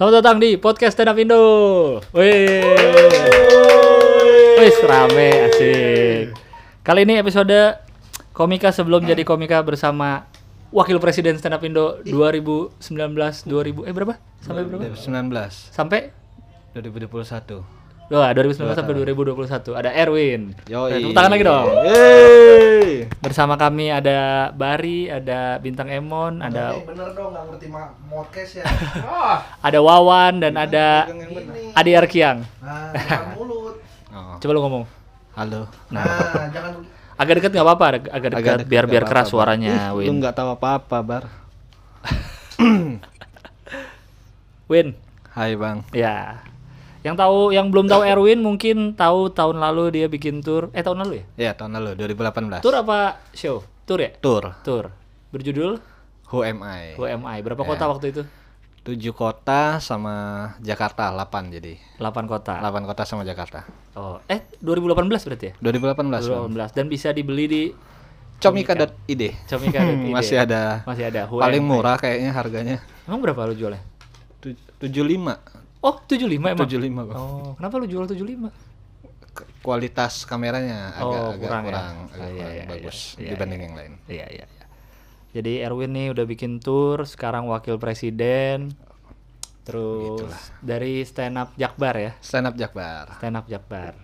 Selamat datang di podcast Stand Up Indo. Wih. Wih, rame asik. Kali ini episode komika sebelum jadi komika bersama Wakil Presiden Stand Up Indo 2019 2000 eh berapa? Sampai berapa? 2019 Sampai 2021 Wah, 2019 sampai 2021. Ada Erwin. Nah, Tepuk tangan lagi dong. Yeay. Bersama kami ada Bari, ada Bintang Emon, ada Eh, bener dong nggak ngerti ma- podcast ya. ada Wawan dan ada. Adi Arkiang. Nah, jangan mulut. Oh, Coba lu ngomong. halo. Nah, jangan Agak deket nggak apa-apa, agak, agak dekat biar dekat, biar nggak keras apa-apa, suaranya, Lu Win. nggak tahu apa-apa, Bar. Win. Hai, Bang. Ya. Yang tahu yang belum tahu Erwin mungkin tahu tahun lalu dia bikin tour. Eh tahun lalu ya? Ya, tahun lalu 2018. Tour apa show? Tour ya? Tour. Tour. Berjudul Who am I? UMI. Berapa kota Ya. waktu itu? 7 kota sama Jakarta 8 jadi. 8 kota. 8 kota sama Jakarta. Oh, eh 2018 berarti ya? 2018, Bang. 2018 dan bisa dibeli di Comika.id. Comika.id. Masih ada. Masih ada. Who Paling am I. murah kayaknya harganya. Emang berapa lu jualnya? Tu- 75. Oh, 75 emang. 75, Bang. Oh, kenapa lu jual 75? K- Kualitas kameranya agak Oh, agak kurang kurang, ya? agak Ah, iya, kurang iya, bagus iya. Iya, dibanding yang lain. Iya, iya, iya. Jadi Erwin nih udah bikin tour, sekarang wakil presiden. Terus dari stand up Jakbar ya, Stand up Jakbar. stand up Jakbar.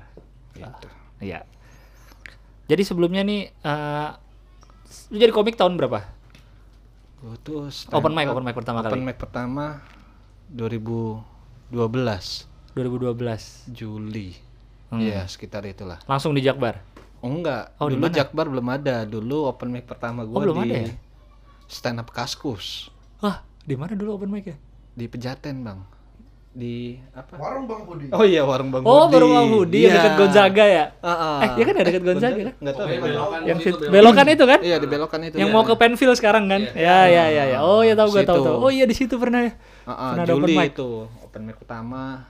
Gitu. Iya. Jadi sebelumnya nih eh lu jadi komik tahun berapa? Gua tuh Open mic, open mic pertama open kali. mic pertama 2012 2012. Juli. Hmm. Iya, sekitar itulah. Langsung di Jakbar. Oh enggak, Oh, di dulu? Jakbar belum ada. Dulu open mic pertama gua Oh, belum di ada ya? Stand up Kaskus Wah, di mana dulu open mic ya? di Pejaten, Bang. Di apa? warung Bang Budi. Oh iya, warung Bang Oh, Budi. baru Bang Budi yang Iya. dekat Gonzaga ya? Heeh. Eh, iya kan ada dekat Gonzaga kan? Enggak tahu. Yang sit- belokan itu kan? Iya, di belokan itu. yang ya. mau ke Penfield sekarang kan? Ya, ya, ya, ya. Oh, ya tahu gue tahu Situ. tahu. Oh iya di situ pernah ya. Heeh, Pernah ada open Juli mic. itu open mic pertama.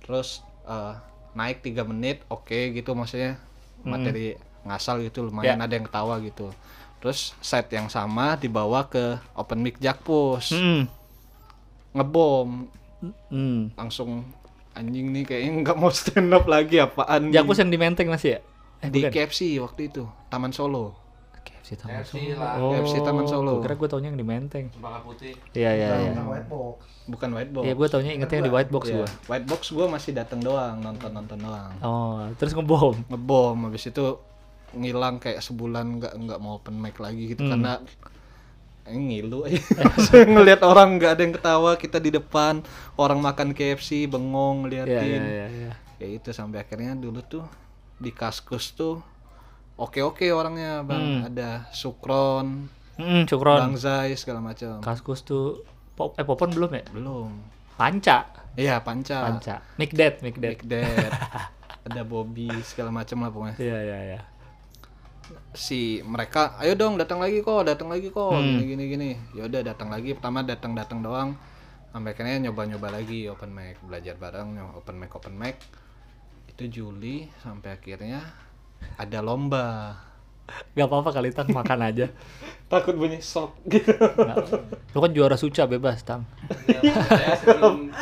Terus eh, naik tiga menit, oke gitu maksudnya Hmm. materi ngasal gitu Ya. lumayan ada yang ketawa gitu. Terus set yang sama dibawa ke open mic Jakpus. Hmm. Ngebom Hmm. langsung anjing nih kayaknya nggak mau stand up lagi apaan nih. Jakpus yang di Menteng masih ya? Eh, di bukan. KFC waktu itu, Taman Solo. KFC Taman KFC Solo. lah. Oh, KFC Taman Solo. gua kira gue taunya yang di Menteng. Cempaka putih. Iya, iya, iya. White box. Bukan white box. Iya, gue taunya ingetnya yang di White Box Iya, gua. White box gua masih datang doang, nonton-nonton doang. Oh, terus ngebom. ngebom habis itu ngilang kayak sebulan nggak nggak mau open mic lagi gitu Hmm. karena eh, ngilu aja Saya ngelihat orang nggak ada yang ketawa kita di depan orang makan KFC bengong Iya, liatin iya, iya, iya. kayak itu sampai akhirnya dulu tuh di kaskus tuh oke oke orangnya bang Hmm. ada Sukron Hmm, Cukron. Bang Zai segala macam Kaskus tuh pop eh Popon belum ya? belum Panca. iya panca Panca. Mick Dead, Mick Dead. Big Dad ada Bobby segala macam lah pokoknya Iya, iya, iya. si mereka ayo dong datang lagi kok datang lagi kok Hmm. gini gini gini ya udah datang lagi pertama datang datang doang sampai akhirnya nyoba nyoba lagi open mic belajar bareng nyoba open mic open mic itu Juli sampai akhirnya ada lomba Gak apa-apa kali Tang makan aja. takut bunyi sok gitu. Lu kan juara suca bebas, Tang. Ya, saya sebelum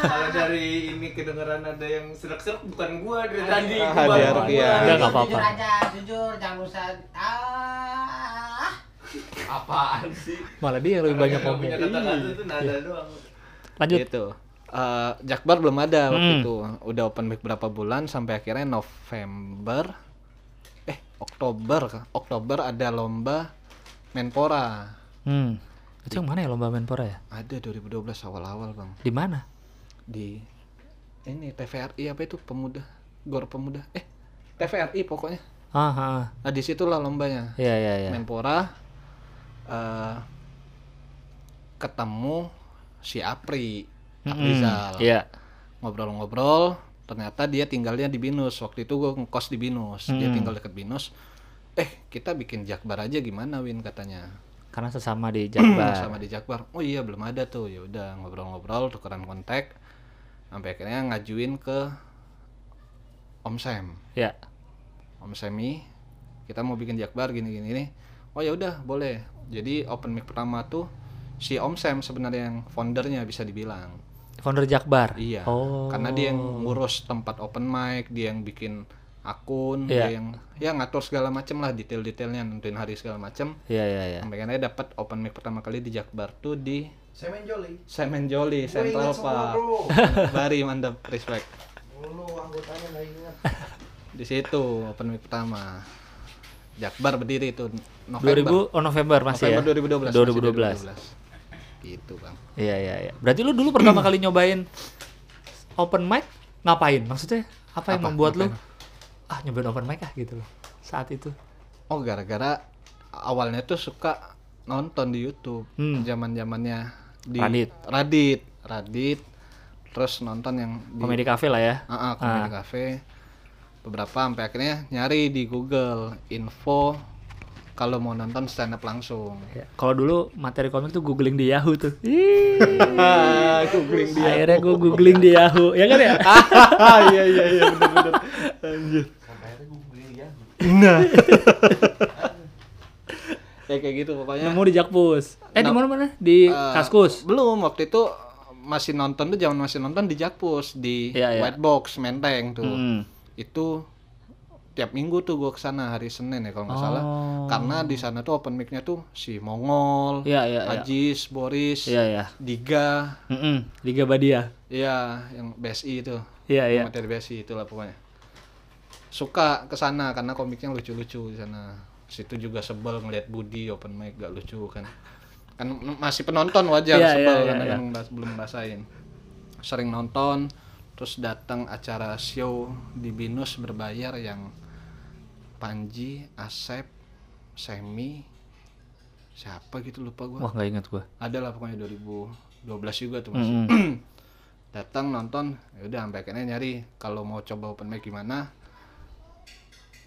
kalau dari ini kedengeran ada yang serak-serak bukan gua dari tadi. Ah, Gua dia baru Rukia. gua. Udah nggak apa-apa. Jujur aja, jujur, jangan usah ah. Apaan sih? Malah dia yang lebih banyak ngomong. punya kata-kata itu nada doang. Lanjut. gitu Eh, Jakbar belum ada waktu Hmm. itu udah open mic berapa bulan sampai akhirnya November Oktober Oktober ada lomba Menpora Hmm. Itu yang mana ya lomba Menpora ya? ada 2012 awal-awal bang Di mana? di ini TVRI apa itu pemuda gor pemuda eh TVRI pokoknya Ah, ah, ah. nah di situlah lombanya Iya, iya, iya. Menpora eh ketemu si Apri. Aprizal Iya. ngobrol-ngobrol ternyata dia tinggalnya di Binus. Waktu itu gue ngekos di Binus. Dia Hmm. tinggal deket Binus. Eh kita bikin Jakbar aja gimana Win katanya? Karena sesama di Jakbar. sama di Jakbar. Oh iya belum ada tuh. Ya udah ngobrol-ngobrol tukeran kontak. Sampai akhirnya ngajuin ke Om Sam Ya. Om Semi kita mau bikin Jakbar gini gini gini oh ya udah boleh. Jadi open mic pertama tuh si Om Sam sebenarnya yang foundernya bisa dibilang. Founder Jakbar. Iya. Oh. Karena dia yang ngurus tempat open mic, dia yang bikin akun, Iya. dia yang ya ngatur segala macem lah detail-detailnya, nentuin hari segala macem. Iya iya iya. Sampai karena dapat open mic pertama kali di Jakbar tuh di main joli. Semen Joli, Central Park. Bari mantap, respect. Lu anggotanya nggak ingat. Di situ open mic pertama. Jakbar berdiri itu November. 2000 oh November masih November ya. 2012. 2012. masih 2012. Gitu, Bang. Iya iya iya. Berarti lu dulu pertama kali nyobain open mic ngapain? Maksudnya apa yang Apa? membuat lu Ngapain? ah nyobain open mic ah gitu loh saat itu? Oh, gara-gara awalnya tuh suka nonton di YouTube. Hmm. Zaman-zamannya di Radit. Radit, Radit. Terus nonton yang di Komedi cafe lah ya. Ah, ah, Comedy Cafe. Beberapa sampai akhirnya nyari di Google info kalau mau nonton stand up langsung. Ya, Kalau dulu materi komik tuh googling di Yahoo tuh. Ih, googling Akhirnya gue googling di Yahoo, ya kan ya? Iya iya iya benar-benar. Anjir. ya kayak gitu pokoknya. Nemu di Jakpus. Eh di Nah, mana mana? Di Eh, Kaskus. Belum waktu itu masih nonton tuh zaman masih nonton di Jakpus di Iya, iya. White Box Menteng tuh. Hmm. Itu tiap minggu tuh gua ke sana hari Senin ya kalau nggak salah. Oh. Karena di sana tuh open mic-nya tuh si Mongol, Iya iya iya. Ajis, Boris, Iya iya. Diga, Mm-mm, Liga Badia. iya yang BSI itu. Iya iya. Materi BSI itulah pokoknya. Suka ke sana karena komiknya lucu-lucu di sana. Situ juga sebel ngeliat Budi open mic gak lucu kan. Kan masih penonton wajar Iya, sebel iya, karena iya, kan ngebahas- belum ngerasain. Sering nonton terus datang acara show di Binus berbayar yang Panji, Asep, Semi, siapa gitu lupa gua. Wah nggak ingat gua. Ada lah pokoknya 2012 juga tuh masih. Mm-mm. Datang nonton, ya udah sampai akhirnya nyari kalau mau coba open mic gimana.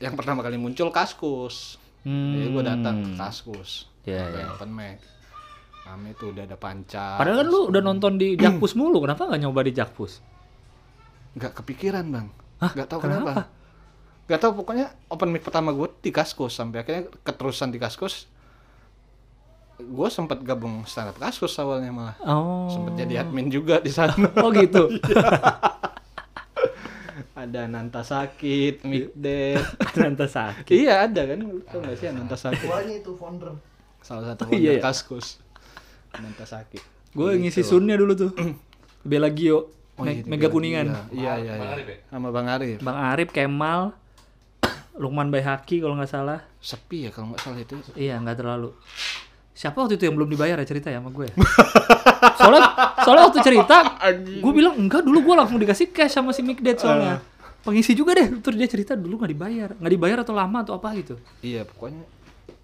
Yang pertama kali muncul Kaskus. Jadi gue datang ke Kaskus. Iya, Sampai iya. Open mic. Kami tuh udah ada panca. Padahal kan lu udah nonton di Jakpus mulu, kenapa nggak nyoba di Jakpus? nggak kepikiran bang. Hah? Nggak tahu Kenapa? kenapa. Nggak tahu pokoknya open mic pertama gue di Kaskus sampai akhirnya keterusan di Kaskus. Gue sempat gabung stand up Kaskus awalnya malah. Oh. Sempat jadi admin juga di sana. Oh gitu. ada Nanta sakit, Mikdet. Ternyata sakit. iya ada kan, tau gak sih Nanta sakit? Tuanya itu founder. Salah satu Oh, iya, founder iya. Kaskus. Nanta sakit. Gue ngisi sunnya dulu tuh. Bela Gio, Oh, Me- iya, Mega iya, Kuningan. Iya iya iya. Sama Bang Arif. Bang Arif, Kemal, Lukman Bayhaki kalau nggak salah. Sepi ya kalau nggak salah itu. Iya, nggak terlalu. Siapa waktu itu yang belum dibayar ya cerita ya sama gue? soalnya, soalnya waktu cerita, gue bilang enggak dulu gue langsung dikasih cash sama si Mikdet soalnya. Pengisi juga deh, terus dia cerita dulu nggak dibayar, nggak dibayar atau lama atau apa gitu. Iya pokoknya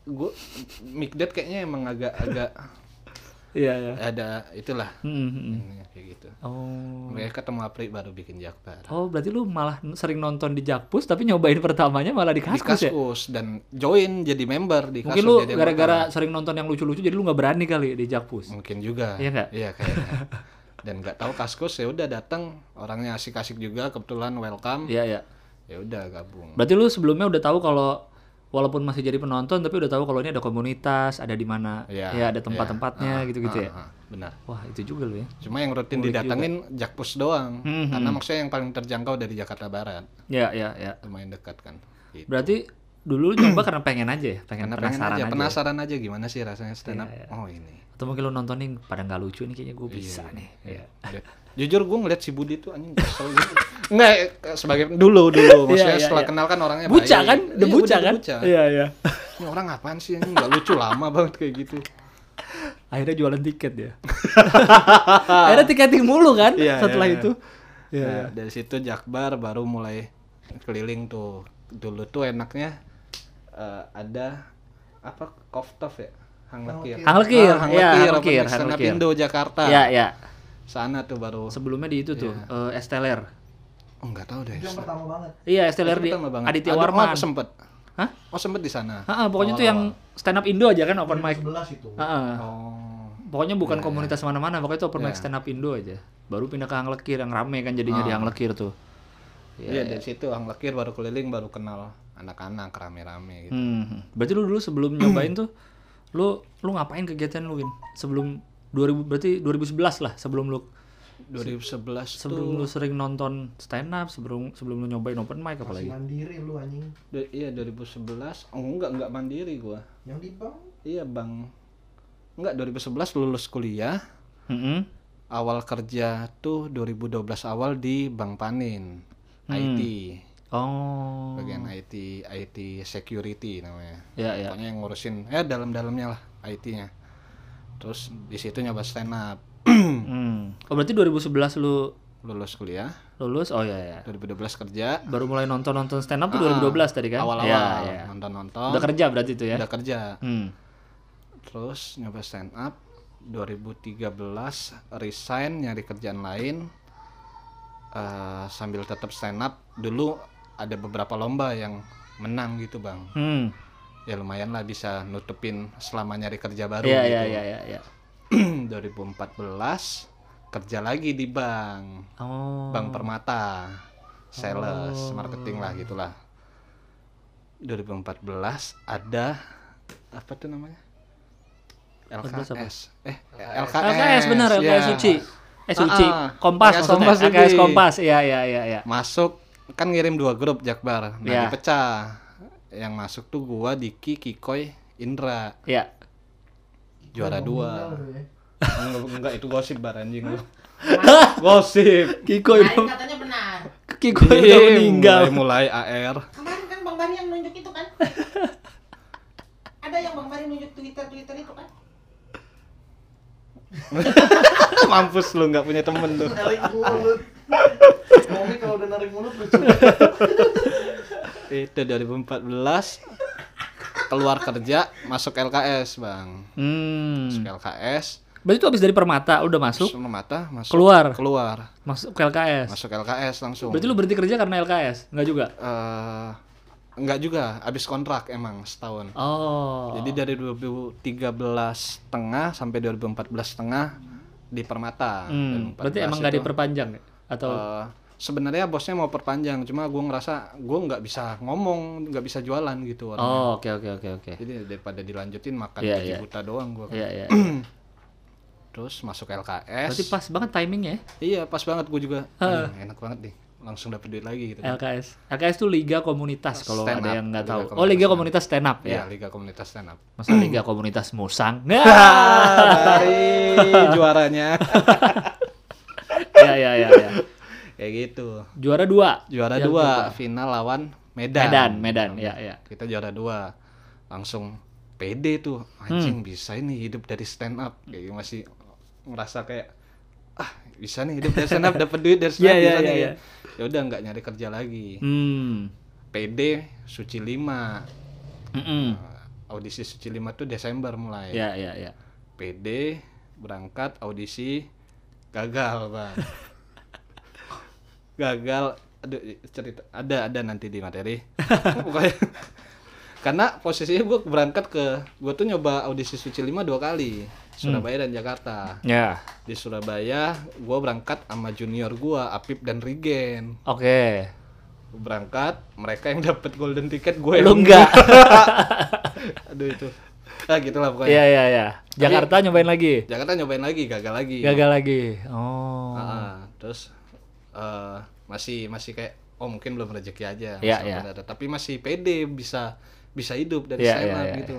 gue Mikdet kayaknya emang agak-agak Iya ya. ada itulah Hmm, kayak gitu. Oh. Mereka ketemu Apri baru bikin Jakbar. Oh, berarti lu malah sering nonton di Jakpus tapi nyobain pertamanya malah di Di Kaskus ya? Kaskus dan join jadi member di Mungkin Kaskus lu jadi gara-gara sering nonton yang lucu-lucu jadi lu nggak berani kali di Jakpus. mungkin juga Iya nggak? iya kayaknya dan nggak tahu kaskus ya udah datang orangnya asik-asik juga kebetulan welcome Iya, iya. ya udah gabung Berarti lu sebelumnya udah tahu kalau walaupun masih jadi penonton tapi udah tahu kalau ini ada komunitas, ada di mana Iya, ya ada iya. tempat-tempatnya Ah, gitu-gitu ah, ya. ah, benar Wah, itu juga lu ya. cuma yang rutin didatengin jakpus doang Hmm, karena maksudnya yang paling terjangkau dari Jakarta Barat Ya, ya, ya. lumayan dekat kan gitu. Berarti dulu lu nyoba karena pengen aja ya, pengen karena pengen penasaran aja, aja. penasaran aja gimana sih rasanya stand up Iya, iya. oh ini Atau mungkin lu nonton nih pada nggak lucu nih kayaknya gue bisa Iya, nih. iya. Iya. Jujur gue ngeliat si Budi tuh anjing kesel gitu nggak sebagai dulu dulu maksudnya Iya, iya, setelah iya. kenal kan orangnya Buca baik. kan? Udah Iya, buca kan? Iya, iya. ini orang apaan sih anjing nggak lucu lama banget kayak gitu Akhirnya jualan tiket ya. Akhirnya tiketing mulu kan Iya, setelah iya, iya. itu. Iya, Nah, iya. dari situ Jakbar baru mulai keliling tuh. Dulu tuh enaknya eh, ada apa Koftov ya? Hang Lekir. Hang Lekir, Ah, Hang iya, Lekir, Hang open Lekir, Hang Lekir. Indo Jakarta. Iya, iya. Sana tuh baru. Sebelumnya di itu tuh, Iya. eh, Esteller. Oh, enggak tahu deh. Itu yang pertama banget. Iya, Esteller di banget. Aditya Ada- Warman. Oh, sempet. Hah? Oh, sempet di sana. Heeh, pokoknya tuh yang stand up Indo aja kan open mic. 11 itu. Heeh. Oh. Pokoknya bukan komunitas mana-mana, pokoknya itu open mic Iya. stand up Indo aja. Baru pindah ke Hang Lekir yang rame kan jadinya di Hang Lekir tuh. Iya, dari situ Hang Lekir baru keliling baru kenal anak-anak rame-rame gitu. Hmm. Berarti lu dulu sebelum nyobain tuh lu lu ngapain kegiatan lu Win? Sebelum 2000 berarti 2011 lah sebelum lu 2011 sebelum tuh lu sering nonton stand up, sebelum sebelum lu nyobain open mic apalagi. mandiri lu anjing. do- iya 2011 oh enggak enggak mandiri gua Yang di bank. iya bang enggak 2011 lulus kuliah Mm-mm. awal kerja tuh 2012 awal di Bank Panin Hmm. IT Oh. bagian IT IT security namanya Ya ya. pokoknya yang ngurusin ya dalam-dalamnya lah IT-nya terus di situ nyoba stand up Hmm. Oh berarti 2011 lu lulus kuliah lulus? Oh ya ya. 2012 kerja Baru mulai nonton-nonton stand up tuh Ah, 2012 tadi kan? awal-awal Ya, ya. nonton-nonton Udah kerja berarti itu ya? udah kerja Hmm. terus nyoba stand up 2013 resign nyari kerjaan lain Eh, sambil tetap stand up dulu ada beberapa lomba yang menang gitu bang Hmm. Ya lumayan lah bisa nutupin selama nyari kerja baru Iya gitu. iya iya iya iya. 2014 kerja lagi di bank Oh. Bank Permata sales marketing lah gitulah 2014 ada apa tuh namanya 14 apa? LKS eh LKS LKS benar, LKS ya. Suci. Eh Suci, Ah, ah. Kompas LKS maksudnya. Kompas LKS. Kompas. Iya iya iya iya. masuk kan ngirim dua grup Jakbar nah Ya. dipecah yang masuk tuh gua Diki Kikoy Indra Iya. juara dua ya. enggak, enggak itu gosip bar anjing lu gosip Kiko Kemarin itu katanya benar. Kiko udah meninggal. mulai, mulai AR Kemarin kan Bang Bari yang nunjuk itu kan? Ada yang Bang Bari nunjuk Twitter Twitter itu kan? mampus lu nggak punya temen lu Narik mulut. Momi kalau udah narik mulut lucu. itu 2014 keluar kerja masuk LKS bang masuk Hmm. LKS Berarti itu habis dari Permata udah masuk, masuk mata masuk Keluar. keluar masuk ke LKS. masuk LKS langsung Berarti lu berhenti kerja karena LKS? Enggak juga? Eh, enggak juga habis kontrak emang setahun Oh. jadi dari 2013 tengah sampai 2014 tengah di Permata Hmm, 2014 berarti emang nggak diperpanjang ya? atau eh, sebenarnya bosnya mau perpanjang cuma gue ngerasa gue nggak bisa ngomong nggak bisa jualan gitu orangnya. Oh, oke oke oke oke. jadi daripada dilanjutin makan Iya, gaji iya. buta doang gue Iya iya. terus masuk LKS Berarti pas banget timingnya ya, iya pas banget gue juga. "Ih, enak banget nih langsung dapet duit lagi gitu LKS. LKS tuh Liga Komunitas kalau ada up, yang nggak tahu. Oh, Liga. Komunitas Stand Up Iya, ya. Liga Komunitas Stand Up. Masa Liga Komunitas Musang? Nah. Dari juaranya. ya ya ya ya. Kayak gitu. Juara dua. Juara Yang dua, kedua. final lawan Medan. Medan, Medan, ya ya. Kita juara dua. Langsung pede tuh. Anjing bisa ini hidup dari stand up. Kayak masih ngerasa kayak ah bisa nih hidup dari stand up dapat duit dari stand Iya, up iya, bisa iya, nih. iya. Ya udah nggak nyari kerja lagi. Hmm. PD Suci 5. Mm-mm. Audisi Suci 5 tuh Desember mulai. Ya ya ya. PD berangkat audisi gagal bang gagal aduh cerita ada ada nanti di materi pokoknya karena posisinya gue berangkat ke gue tuh nyoba audisi suci 5 dua kali Surabaya dan Jakarta Ya. di Surabaya gue berangkat sama junior gue Apip dan Rigen Oke. Gua berangkat mereka yang dapat golden ticket gue Lu enggak. aduh itu ah gitulah pokoknya Iya iya iya. Jakarta nyobain lagi. Jakarta nyobain lagi gagal lagi Gagal lagi. Oh. Ah, terus eh, masih masih kayak oh mungkin belum rezeki aja Iya, masih iya. ada. tapi masih pede bisa bisa hidup dari Iya, stand iya, up iya, gitu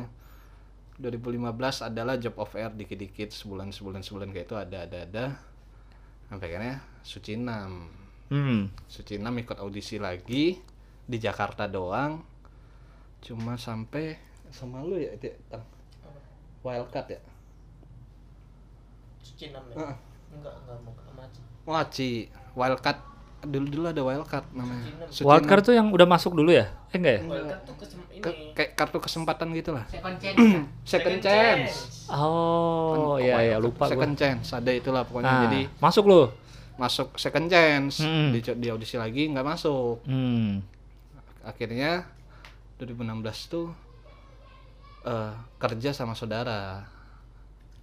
2015 adalah job of air dikit-dikit sebulan sebulan sebulan kayak itu ada ada ada sampai akhirnya Suci 6 Hmm. Suci 6 ikut audisi lagi di Jakarta doang cuma sampai sama lu ya Dik? Tang? wildcard ya Cuci enam ya? Heeh. Enggak, enggak mau ke Wah, Ci, wildcard dulu dulu ada wildcard namanya. Suci Wildcard tuh yang udah masuk dulu ya? Eh enggak ya? Wildcard tuh kesem ini. Ke- kayak kartu kesempatan gitu lah. Second chance. ya? Second chance. Oh, Kan iya iya lupa gua. Second chance, ada itulah pokoknya. Nah, Jadi masuk lu. masuk second chance, Hmm. di, di audisi lagi nggak masuk. Hmm. Akhirnya 2016 tuh eh, kerja sama saudara.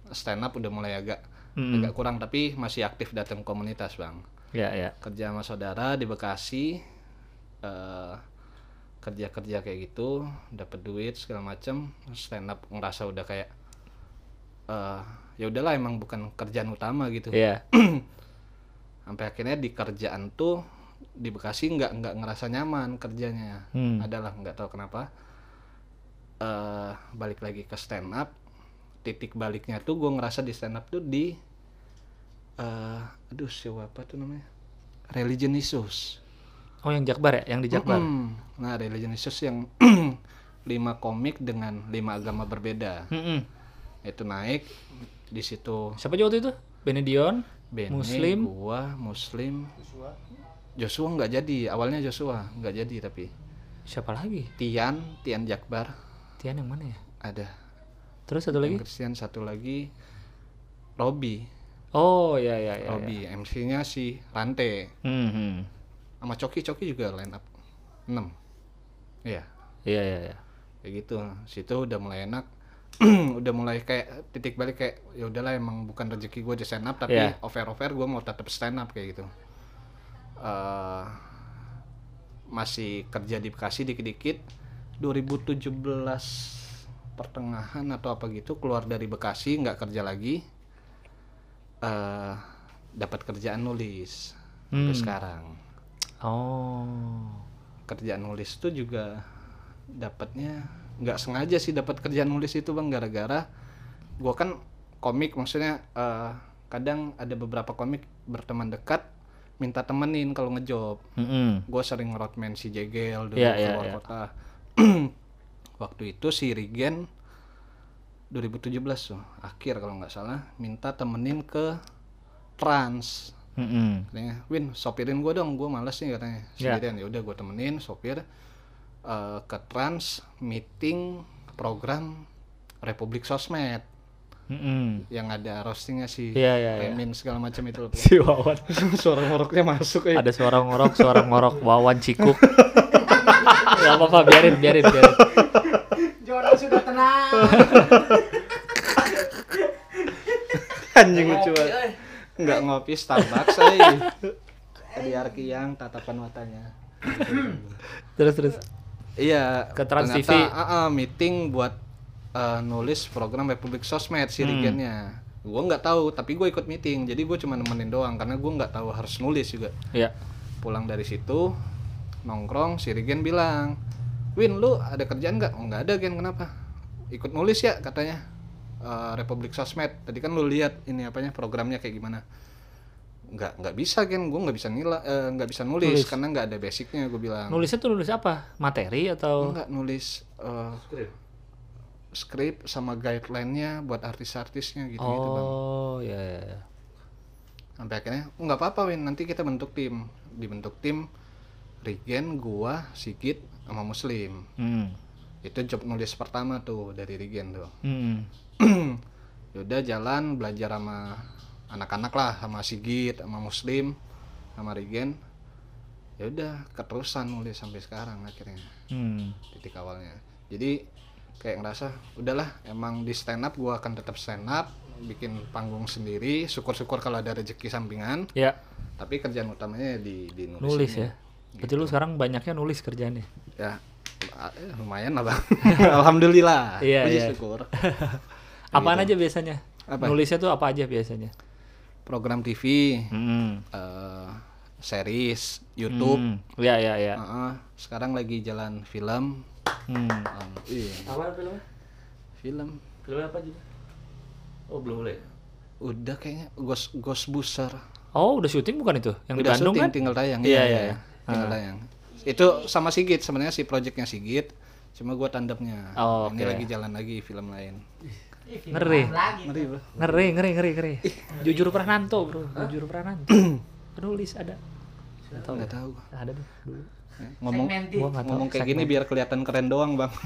Stand up udah mulai agak Mm-mm. agak kurang tapi masih aktif datang komunitas, Bang. Ya ya. kerja sama saudara di Bekasi eh kerja kerja kayak gitu dapat duit segala macem stand up ngerasa udah kayak eh ya udahlah emang bukan kerjaan utama gitu Iya. sampai akhirnya di kerjaan tuh di Bekasi nggak nggak ngerasa nyaman kerjanya Hmm. adalah nggak tahu kenapa eh balik lagi ke stand up titik baliknya tuh gue ngerasa di stand up tuh di eh aduh siapa tuh namanya religion issues Oh yang Jakbar ya, yang di Jakbar. Mm-mm. nah religion issues yang lima komik dengan lima agama berbeda Mm-mm. itu naik di situ Siapa aja waktu itu? Benedion, Bene, Muslim. gua Muslim Joshua nggak jadi awalnya Joshua nggak jadi tapi siapa lagi? Tian Tian Jakbar Tian yang mana ya? ada Terus satu lagi? yang Christian satu lagi Robi Oh ya ya ya. Robi MC-nya si Rante Hmm, hmm. sama Coki Coki juga line up. 6 iya. Iya iya iya. kayak gitu. Situ udah mulai enak. Udah mulai kayak titik balik kayak ya udahlah emang bukan rezeki gue di stand up tapi Iya. over over gue mau tetap stand up kayak gitu. Eh, masih kerja di Bekasi dikit-dikit. 2017 pertengahan atau apa gitu keluar dari Bekasi nggak kerja lagi eh dapat kerjaan nulis sampai Hmm. sekarang Oh. kerjaan nulis itu juga dapatnya nggak sengaja sih dapat kerjaan nulis itu bang gara-gara gua kan komik maksudnya eh, kadang ada beberapa komik berteman dekat minta temenin kalau ngejob Mm-mm. gue sering roadman si Jegel dulu iya, keluar iya. kota waktu itu si Rigen 2017 tuh akhir kalau nggak salah minta temenin ke Trans Mm-mm. katanya Win sopirin gue dong gue males nih katanya Ya. sendirian ya udah gue temenin sopir eh, ke trans meeting program Republik Sosmed Mm-mm. yang ada roastingnya si Iya, iya, iya. Remin segala macam itu Si Wawan. suara ngoroknya masuk ya Ada suara ngorok, suara ngorok Wawan Cikuk. ya apa-apa, biarin, biarin, biarin. Jodoh sudah tenang. anjing lucu banget nggak ngopi Starbucks aja di Arkiang tatapan matanya Terus terus. Iya, Ke Trans ternyata, TV. ah, ah, meeting buat eh, nulis program Republik Sosmed si Hmm. Rigennya. Gue nggak tahu, tapi gue ikut meeting. Jadi gue cuma nemenin doang karena gue nggak tahu harus nulis juga. Ya. Pulang dari situ nongkrong, si Rigen bilang, Win lu ada kerjaan nggak? Oh nggak ada Gen, kenapa? Ikut nulis ya katanya. Eh, Republik Sosmed. Tadi kan lu lihat ini apanya programnya kayak gimana? Nggak nggak bisa Gen, gue nggak bisa nila, eh, nggak bisa nulis, Nulis. karena nggak ada basicnya gue bilang. Nulisnya tuh nulis apa? Materi atau Enggak nulis eh, skrip sama guideline-nya buat artis-artisnya gitu gitu bang. Oh, ya ya. ya. Sampai akhirnya "Oh, nggak apa-apa Win, nanti kita bentuk tim. Dibentuk tim Rigen, gua, Sigit, sama Muslim. Hmm. Itu job nulis pertama tuh dari Rigen tuh. Hmm. Yaudah jalan belajar sama anak-anak lah, sama Sigit, sama Muslim, sama Rigen. Ya udah keterusan nulis sampai sekarang akhirnya. Hmm. titik awalnya jadi kayak ngerasa udahlah emang di stand up gua akan tetap stand up bikin panggung sendiri syukur-syukur kalau ada rezeki sampingan Ya, tapi kerjaan utamanya di di nulis, nulis ini. ya. Berarti lu sekarang banyaknya nulis kerjaannya. ya eh, lumayan lah bang alhamdulillah Iya, Puji iya. syukur Apaan aja biasanya? Apa? Nulisnya tuh apa aja biasanya? program TV Hmm. eh, series YouTube Hmm. Ya ya ya. Heeh. sekarang lagi jalan film Hmm. Um, iya Apa filmnya? film Filmnya apa juga? Oh, belum mulai. udah kayaknya Ghost Ghostbuster Oh, udah syuting bukan itu? Yang di Udah Bandung syuting, kan? tinggal tayang Iya, iya, iya. iya. Tinggal tayang itu sama Sigit sebenarnya si projectnya Sigit cuma gua tandemnya Oh, ini oke. lagi jalan lagi film lain Ngeri. Ngeri bro Ngeri, ngeri, ngeri, ngeri. Jujur Prananto, Bro. Jujur Prananto. Penulis ada. Nggak tahu. nggak tahu gua. Ada dulu. Ya, ngomong. Gua ngomong kayak gini biar kelihatan keren doang bang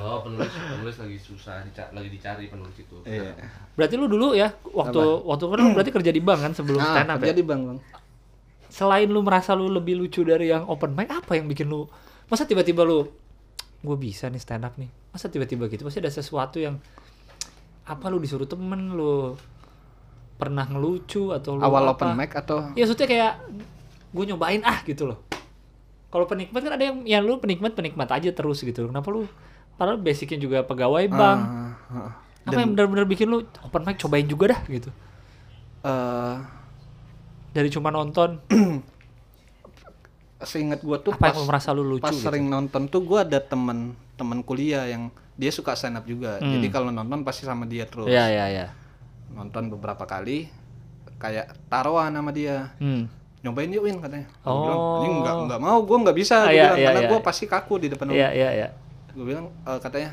Oh, penulis penulis lagi susah, dica- lagi dicari penulis itu. iya Berarti lu dulu ya waktu waktu kan lu berarti kerja di bank kan sebelum ah stand up ya? kerja di bank bang Selain lu merasa lu lebih lucu dari yang open mic, apa yang bikin lu masa tiba-tiba lu gue bisa nih stand up nih. Masa tiba-tiba gitu pasti ada sesuatu yang apa lu disuruh temen lu pernah ngelucu atau lu awal apa? open mic atau Ya maksudnya kayak gue nyobain ah gitu loh. Kalau penikmat kan ada yang ya lu penikmat penikmat aja terus gitu. Kenapa lu padahal basicnya juga pegawai bank. Ah, ah. Apa yang benar-benar bikin lu open mic cobain juga dah gitu. Eh, Dari cuma nonton, seingat gua tuh apa pas yang merasa lu lucu pas gitu. sering nonton tuh gua ada temen temen kuliah yang dia suka stand up juga. Hmm. Jadi kalau nonton pasti sama dia terus. Iya, iya, iya. Nonton beberapa kali kayak taruhan sama dia. Hmm. Nyobain yuk Win katanya. Gua Oh. bilang, "Ini enggak enggak mau, gua enggak bisa Ah, gua iya, bilang, iya, karena iya. gua pasti kaku di depan Iya, iya, iya. Gue bilang "Eh, katanya,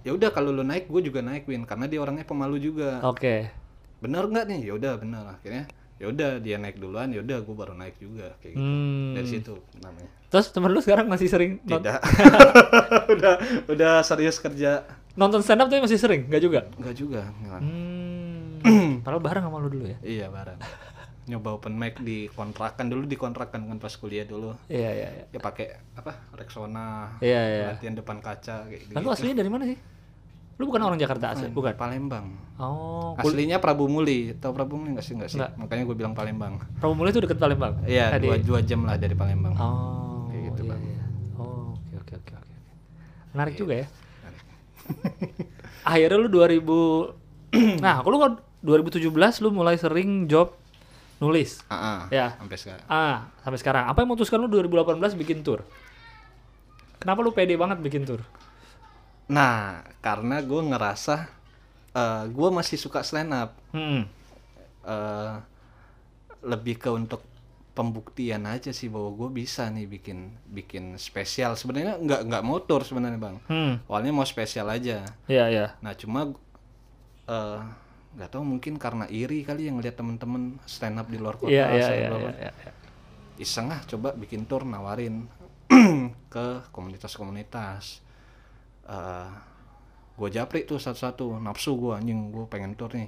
"Ya udah kalau lu naik, gue juga naik Win karena dia orangnya pemalu juga." Oke. Bener nggak nih? Ya udah bener. Akhirnya ya udah dia naik duluan, ya udah gue baru naik juga kayak gitu. Hmm. Dari situ namanya. Terus temen lu sekarang masih sering Tidak. udah udah serius kerja. nonton stand up tapi masih sering? Enggak juga? Enggak juga. enggak. Hmm. Padahal bareng sama lu dulu ya? Iya barang. Nyoba open mic di kontrakan dulu di kontrakan kan pas kuliah dulu. Iya, iya, iya. Ya pakai apa? Rexona. Iya, iya. Latihan depan kaca kayak gitu. Lalu aslinya dari mana sih? Lu bukan orang Jakarta asli? Bukan? Palembang. Oh, kul- Aslinya Prabu Muli. Tahu Prabu Muli nggak sih? Nggak sih. Nggak. Makanya gue bilang Palembang. Prabu Mulai itu deket Palembang? Iya, dua, dua jam lah dari Palembang. Oh, Kayak gitu, iya, Bang. iya. Oh, oke oke oke oke. Menarik juga ya. Akhirnya lu 2000 Nah, kalau lu kan 2017 lu mulai sering job nulis. Ah, Ya. sampai sekarang. Ah, sampai sekarang. Apa yang memutuskan lu 2018 bikin tour? Kenapa lu pede banget bikin tour? Nah, karena gue ngerasa eh gue masih suka stand up. Hmm. eh lebih ke untuk pembuktian aja sih bahwa gue bisa nih bikin bikin spesial. Sebenarnya nggak nggak motor sebenarnya bang. Hmm. Awalnya mau spesial aja. Iya, iya. Nah cuma eh nggak tahu mungkin karena iri kali yang ngeliat temen-temen stand up di luar kota. Iya, iya, iya, di luar iya, kota. iya. iseng ah coba bikin tour nawarin ke komunitas-komunitas eh gue japri tuh satu-satu nafsu gue anjing gue pengen tour nih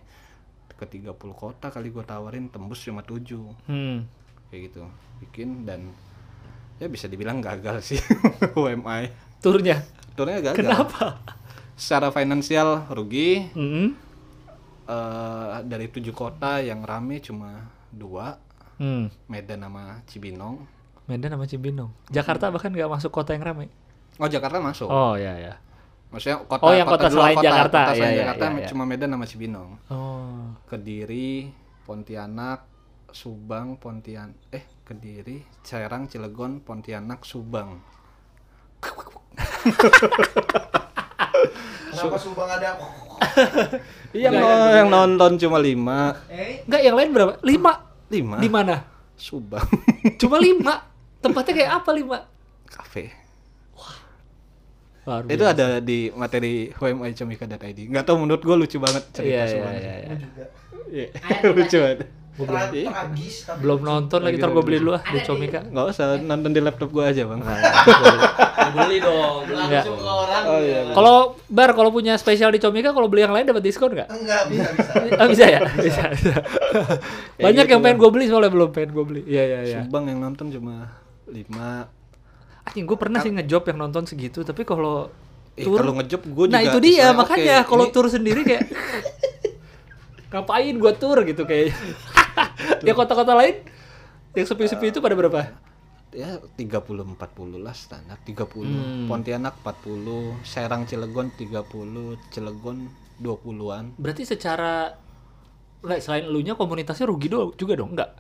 ke 30 kota kali gue tawarin tembus cuma 7 Hmm. kayak gitu bikin dan ya bisa dibilang gagal sih UMI Turnya. turnya gagal Kenapa? secara finansial rugi Hmm. eh dari tujuh kota yang rame cuma dua Hmm. Medan sama Cibinong Medan sama Cibinong. Jakarta bahkan nggak masuk kota yang ramai. oh Jakarta masuk Oh, iya, iya. Maksudnya kota Oh, yang kota luar selain Jakarta. kota selain Iya, iya, Jakarta iya, iya. cuma Medan sama Cibinong. Oh. Kediri, Pontianak, Subang, Pontian eh Kediri, Serang, Cilegon, Pontianak, Subang. Kenapa Subang ada? Yang, no- yang nonton cuma lima, Eh, Enggak, yang lain berapa? Lima. lima. Di mana? Subang, Cuma lima. Tempatnya kayak apa lima? kafe. Luar Itu ada di materi hmicomika.id. Nggak tahu menurut gue lucu banget cerita Iya, iya, Subang. iya, iya. Iya, lucu banget. Tra- tragis tapi Belum nonton lagi, ntar gue beli dulu ah di Comika. Nggak usah nonton di laptop gue aja bang. beli dong langsung ke orang. Oh iya. Kalau Bar, kalau punya spesial di Comika, kalau beli yang lain dapat diskon nggak? enggak bisa bisa. Ah, bisa ya? Bisa, bisa. Banyak gitu yang pengen gue beli soalnya belum pengen gue beli. Iya, iya, iya. Subang yang nonton cuma lima. Anjing, gue pernah sih ngejob yang nonton segitu, tapi kalau Eh, tur kalau ngejob gue juga Nah, itu dia makanya oke, kalau ini- tur sendiri kayak ngapain gua tur gitu kayak. ya kota-kota lain yang sepi-sepi itu pada berapa? ya 30 40 lah standar 30 Hmm. Pontianak 40 Serang Cilegon 30 Cilegon 20-an Berarti secara selain elunya komunitasnya rugi do juga dong? Enggak.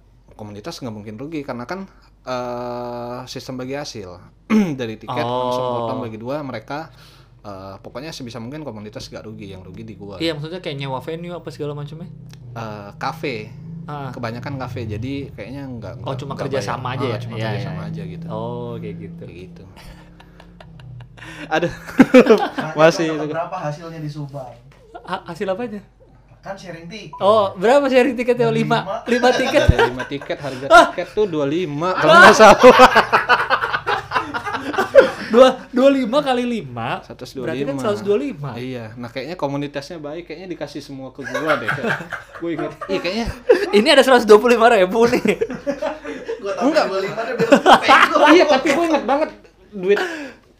Komunitas nggak mungkin rugi karena kan eh, sistem bagi hasil dari tiket Oh. langsung potong bagi dua mereka eh, pokoknya sebisa mungkin komunitas nggak rugi yang rugi di gua Iya, maksudnya kayak nyewa venue apa segala macamnya. Eh, kafe Ah. kebanyakan kafe jadi kayaknya nggak Oh, cuma kerja bayar. sama aja Ah, ya? cuma Iya, kerja iya, sama iya. aja gitu Oh, kayak gitu. kayak gitu aduh masih Dapat berapa hasilnya di Subang? Ha- hasil apanya? Kan sharing tiket. Oh, berapa sharing tiketnya? Lima, lima tiket. ada lima tiket harga tiket tuh 25 kalau nggak salah Dua, dua lima kali lima. 125 Berarti kan 125. iya nah kayaknya komunitasnya baik kayaknya dikasih semua ke gua deh gue inget iya kayaknya Ini ada 125 ribu nih. Gua tahu enggak 25 deh iya tapi gue inget banget duit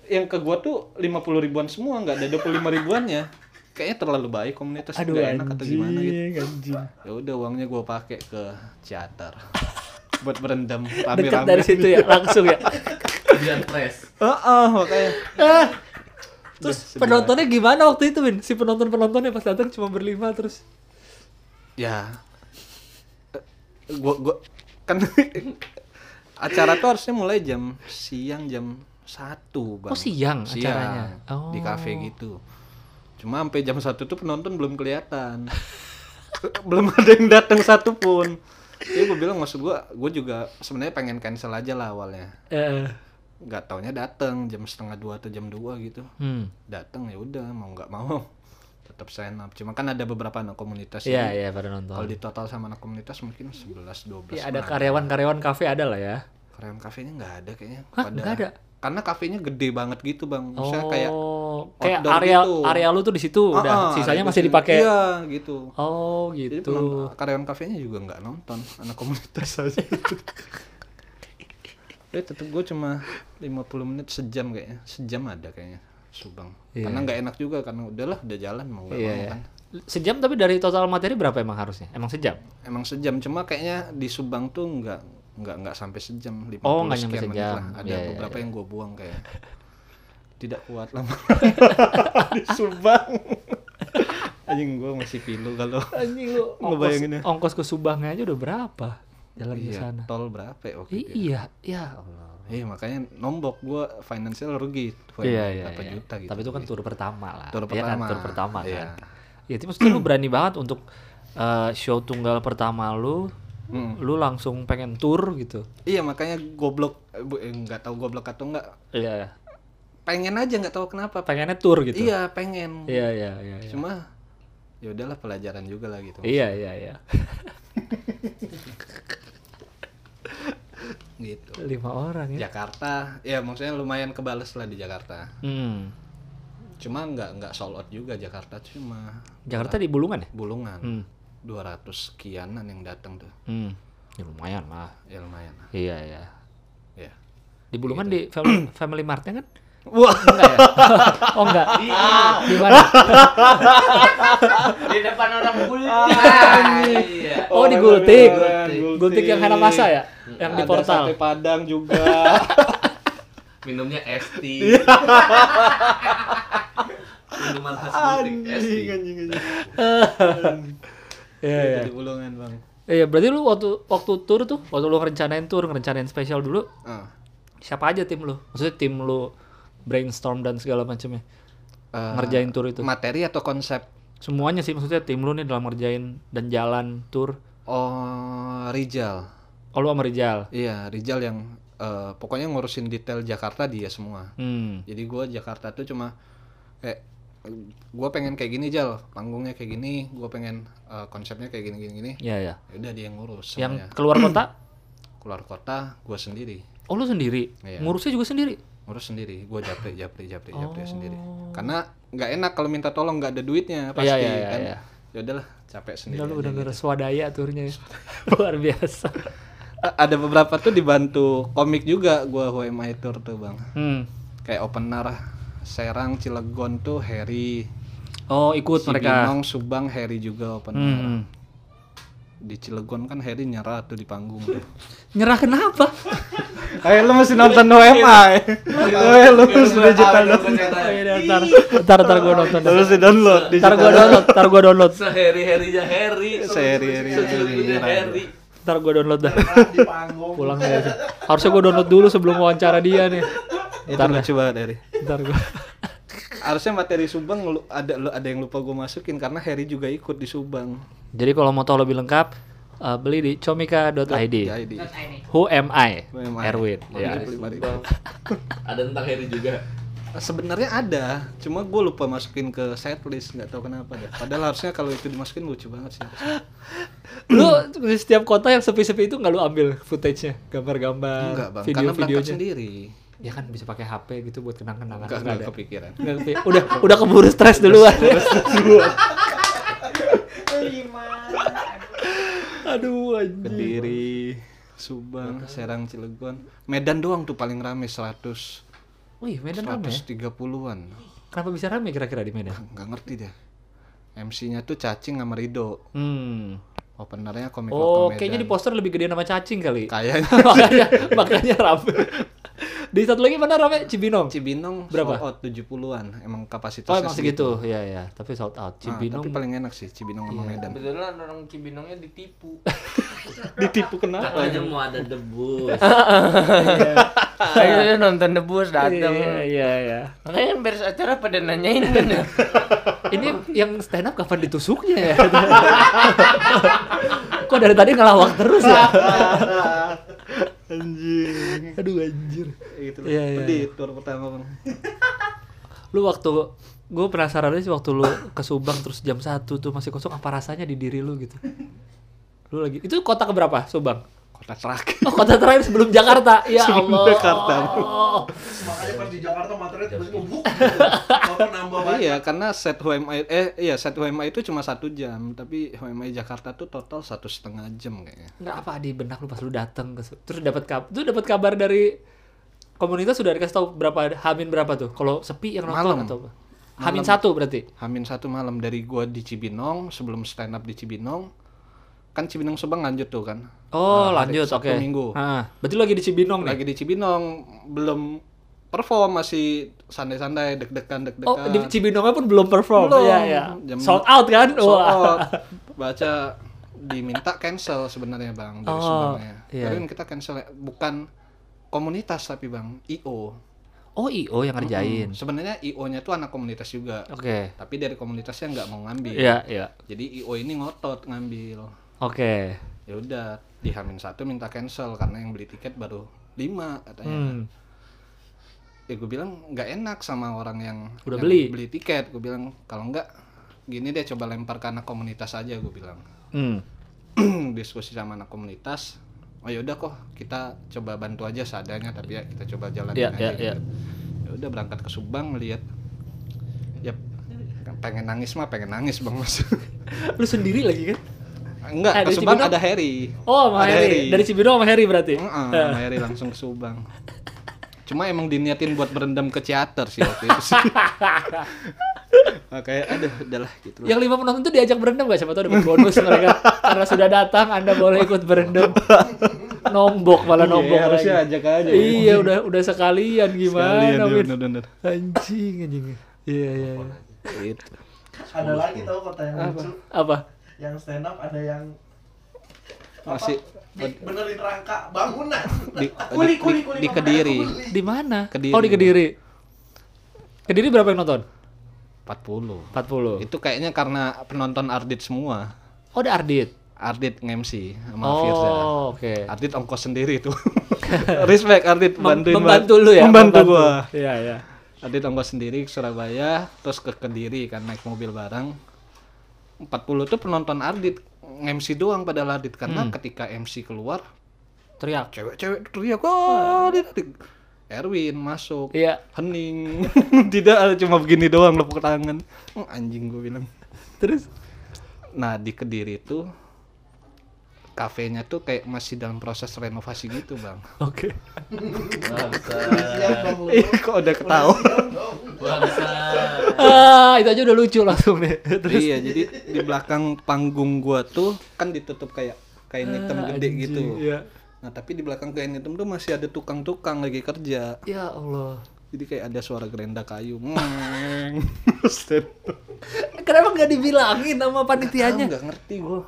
yang ke gua tuh 50 ribuan semua nggak ada 25 ribuannya kayaknya terlalu baik komunitas Aduh, nggak enak atau gimana gitu anjing. ya udah uangnya gua pakai ke teater buat berendam Dekat rame-rame dari situ ya, langsung ya. biar fresh Heeh, makanya Ah, Terus penontonnya gimana waktu itu, Win? Si penonton-penontonnya pas datang cuma berlima terus. ya eh, gua gua kan acara tuh harusnya mulai jam siang jam satu bang Oh, siang acaranya? di Oh. kafe gitu cuma sampai jam satu tuh penonton belum kelihatan belum ada yang datang satu pun Jadi gue bilang maksud gue, gue juga sebenarnya pengen cancel aja lah awalnya. Nggak taunya datang jam setengah dua atau jam dua gitu. hmm. Datang ya udah mau nggak mau tetap sign up. Cuma kan ada beberapa anak komunitas Iya, ini. iya pada nonton. Kalau di total sama anak komunitas mungkin 11 12. Ya, ada karyawan-karyawan kafe ada lah ya. Karyawan kafenya nggak ada kayaknya. Hah, nggak ada? Karena kafenya gede banget gitu bang. Misalnya kayak Oh, kayak outdoor area gitu. area lu tuh di situ Ah, udah. ah, Sisanya masih di- dipakai. Iya gitu. Oh, Jadi gitu. penonton- karyawan kafenya juga nggak nonton, anak komunitas aja. Tapi tetep gue cuma 50 menit sejam kayaknya, sejam ada kayaknya Subang. Iya. Karena nggak enak juga karena udahlah udah jalan mau nggak Iya, mau iya. kan. Sejam tapi dari total materi berapa emang harusnya? Emang sejam? Emang sejam cuma kayaknya di Subang tuh nggak nggak nggak sampai sejam 50 Oh, nggak menit sejam. lah. Ada Iya, iya, beberapa iya. yang gue buang kayak tidak kuat lama di Subang. Anjing gue masih pilu kalau Anjing lu Ngebayangin ya. ongkos ke Subangnya aja udah berapa? Jalan ke iya, sana. tol berapa ya waktu I- itu ya? iya, ya Allah. Iya makanya nombok gue financial rugi Iya, iya, iya. juta gitu. Tapi itu kan tur pertama lah. Tur Iya kan, pertama, tur pertama iya. kan. Ya itu maksudnya lu berani banget untuk eh, show tunggal pertama lu, Mm. lu langsung pengen tur gitu. Iya makanya goblok eh, eh, nggak tahu goblok atau enggak Iya. pengen aja nggak tahu kenapa. Pengennya tur gitu. Iya pengen. Iya, iya, iya. iya. Cuma ya udahlah pelajaran juga lah gitu. Iya, iya, iya. Gitu. Lima orang ya. Jakarta, ya maksudnya lumayan kebales lah di Jakarta. Hmm. Cuma nggak nggak sold out juga Jakarta cuma Jakarta di Bulungan ya? bulungan. Hmm. 200 sekianan yang datang tuh. Hmm. Ya lumayan lah. Ya lumayan lah. Iya, iya. Ya. Di Bulungan di Family, family Mart-nya kan? Wah, Enggak ya? Oh enggak. Di mana? di depan orang gultik. iya. Oh, di Gultik. Gultik yang Hanamasa ya? Yang di Ada portal. sate Padang juga. Minumnya es tea. Iya. Minuman khas gultik es anjing, tea. Iya, iya. Di bulungan, Bang. Iya, berarti lu waktu waktu tur tuh, waktu lu ngerencanain tur, ngerencanain spesial dulu, Ah. siapa aja tim lu? Maksudnya tim lu brainstorm dan segala macamnya. Eh, Ngerjain tur itu. materi atau konsep Semuanya sih maksudnya tim lu nih dalam ngerjain dan jalan tur. oh Rijal Oh, lu sama Rijal. iya Rijal yang eh, pokoknya ngurusin detail Jakarta dia semua Hmm. jadi gua Jakarta tuh cuma kayak gua pengen kayak gini Jal panggungnya kayak gini gua pengen eh, konsepnya kayak gini gini gini Iya, iya. ya udah dia yang ngurus Yang semuanya. keluar kota? keluar kota gua sendiri Oh, lu sendiri. Iya. Ngurusnya juga sendiri. ngurus sendiri gua japri japri japri japri Oh. sendiri karena nggak enak kalau minta tolong nggak ada duitnya pasti Iya, iya, iya, kan iya. ya udahlah capek sendiri Udah lu udah gitu. swadaya turnya. ya. Luar biasa. Ada beberapa tuh dibantu komik juga gua Who Am I Tour tuh bang Hmm. kayak opener Serang Cilegon tuh Harry Oh, ikut mereka. Cibinong Subang Harry juga opener Hmm. di Cilegon kan Harry nyerah tuh di panggung tuh Nyerah kenapa? Ayo lu masih nonton Who Am I Ayo lu sudah juta Oh, iya, ntar, ntar, ntar gue nonton. Lu sih download di Ntar gue download, ntar gue download, Sehari-harinya Harry. Sehari-hari Sehari-harinya Harry. ntar gue download dah. di panggung. Pulang ya. Harusnya gue download dulu sebelum wawancara dia nih. Itu Ntar lucu banget Harry ntar gue. harusnya materi Subang lu, ada lu, ada yang lupa gue masukin karena Harry juga ikut di Subang Jadi kalau mau tahu lebih lengkap, eh, beli di comika.id. Who am I? Who am I? Erwin. Ya. Ada tentang Harry juga. Sebenarnya ada, cuma gue lupa masukin ke setlist, nggak tahu kenapa deh. Padahal harusnya kalau itu dimasukin lucu banget sih. Lu di setiap kota yang sepi-sepi itu nggak lu ambil footage-nya, gambar-gambar, Enggak bang, karena berangkat video-videonya. sendiri. Ya kan bisa pakai HP gitu buat kenang-kenangan. Enggak, Nggak enggak ada. kepikiran. Nggak kepi- udah udah keburu stres duluan. Aduh anjing. Kediri, Subang, Serang, Cilegon, Medan doang tuh paling rame 100 Wih, Medan rame ya? 130-an. Kenapa bisa rame kira-kira di Medan? Nggak ngerti deh. MC-nya tuh Cacing sama Rido. Hmm. Openernya komik Oh, kayaknya di poster lebih gede nama cacing kali. Kayaknya makanya makanya rame. Di satu lagi mana rame? Cibinong. Cibinong Berapa? sold out 70-an. Emang kapasitasnya Oh emang segitu, ya ya. Tapi sold out. Nah, Cibinong. tapi paling enak sih Cibinong sama Medan. Kebetulan orang Cibinongnya ditipu. Ditipu kenapa? Katanya mau ada debus. Saya nonton debus datang. Iya iya iya. Makanya yang beres acara pada nanyain bener. Ini yang stand up kapan ditusuknya ya? Kok dari tadi ngelawak terus ya? Anjing. Aduh anjir. Gitu loh. Iya, iya, Pedih tour pertama, Bang. Lu waktu gue penasaran aja sih waktu lu ke Subang terus jam 1 tuh masih kosong apa rasanya di diri lu gitu. Lu lagi itu kota keberapa Subang? Kota terakhir. Oh kota terakhir sebelum Jakarta. Ya Sebelum Allah. Jakarta. Oh. Makanya pas di Jakarta materinya tiba-tiba buk gitu. Nambah banyak. Iya, karena set HMI eh iya set HMI itu cuma satu jam, tapi HMI Jakarta tuh total satu setengah jam kayaknya. Nggak apa di benak lu pas lu dateng terus dapat kabar tuh dapat kabar dari komunitas sudah dikasih tahu berapa Hamin berapa tuh? Kalau sepi yang nonton Malam. atau apa? Hamin satu berarti. Hamin satu malam dari gua di Cibinong sebelum stand up di Cibinong kan Cibinong Subang lanjut tuh kan Oh, Nah, lanjut oke. Sabtu Minggu. Ah, berarti lagi di Cibinong nih. lagi di Cibinong belum perform masih santai-santai deg-degan deg-degan Oh, di Cibinongnya pun belum perform. Belum. Iya, iya. Jam- Sold out kan? Sold out. baca diminta cancel sebenarnya bang dari Oh, Subangnya iya. Tapi kan kita cancel bukan komunitas tapi bang IO Oh, IO yang ngerjain. Mm, sebenarnya IO-nya tuh anak komunitas juga Oke. tapi dari komunitasnya nggak mau ngambil Iya, iya. jadi IO ini ngotot ngambil Oke. ya udah di Hamin satu minta cancel karena yang beli tiket baru lima katanya Hmm. ya gue bilang nggak enak sama orang yang Udah yang beli. beli tiket gue bilang kalau nggak gini deh coba lempar ke anak komunitas aja gue bilang Hmm. diskusi sama anak komunitas oh yaudah kok kita coba bantu aja seadanya tapi ya kita coba jalanin Iya, aja iya, gitu. iya. ya udah berangkat ke Subang melihat ya pengen nangis mah pengen nangis bang mas Lu sendiri lagi kan? Enggak Eh, ke dari Subang Cibinong? ada Harry Oh, sama Ada Heri. Dari Cibinong sama Heri berarti? Heeh, Eh. sama Harry langsung ke Subang cuma emang diniatin buat berendam ke teater sih waktu itu sih kayak aduh udahlah gitu. Yang lima penonton tuh diajak berendam gak? Siapa tahu dapat bonus mereka. Karena sudah datang, Anda boleh ikut berendam. Nombok malah nombok Iya, harusnya lagi. ajak aja Iya, udah udah sekalian gimana, Sekalian, iya, Min? bener-bener. Anjing, anjing. Iya, iya. iya. Gitu. Ada lagi tau kota yang lucu. Apa? Yang stand up ada yang apa, Masih di, benerin rangka bangunan. di, Kuli, di- kuli, di- kuli, di bangunan Kediri kuli. Di mana? Kediri. Oh, di Kediri. Kediri berapa yang nonton? 40 40. itu kayaknya karena penonton Ardit semua Oh, ada Ardit. Ardit nge-MC sama Firza Oh, oke. Ardit ongkos sendiri tuh respect Ardit Mem- bantuin membantu lu ya? membantu gua Iya, iya. Ardit ongkos sendiri ke Surabaya terus ke Kediri kan naik mobil bareng 40 tuh penonton Ardit nge-MC doang pada Ardit karena Hmm. ketika MC keluar Teriak. cewek-cewek teriak oh Ardit, Ardit." Erwin masuk Iya. hening tidak cuma begini doang lepuk tangan Oh, anjing gue bilang Terus nah di kediri itu kafenya tuh kayak masih dalam proses renovasi gitu bang oke. Lu. Ih, kok udah ketawa Bangsa. Ah, itu aja udah lucu langsung deh. Terus iya jadi di belakang panggung gua tuh kan ditutup kayak kain hitam Ah, gede anjing, gitu Iya. nah tapi di belakang kain hitam tuh masih ada tukang-tukang lagi kerja Ya Allah. jadi kayak ada suara gerenda kayu. Kenapa nggak dibilangin sama panitianya? nggak ngerti gua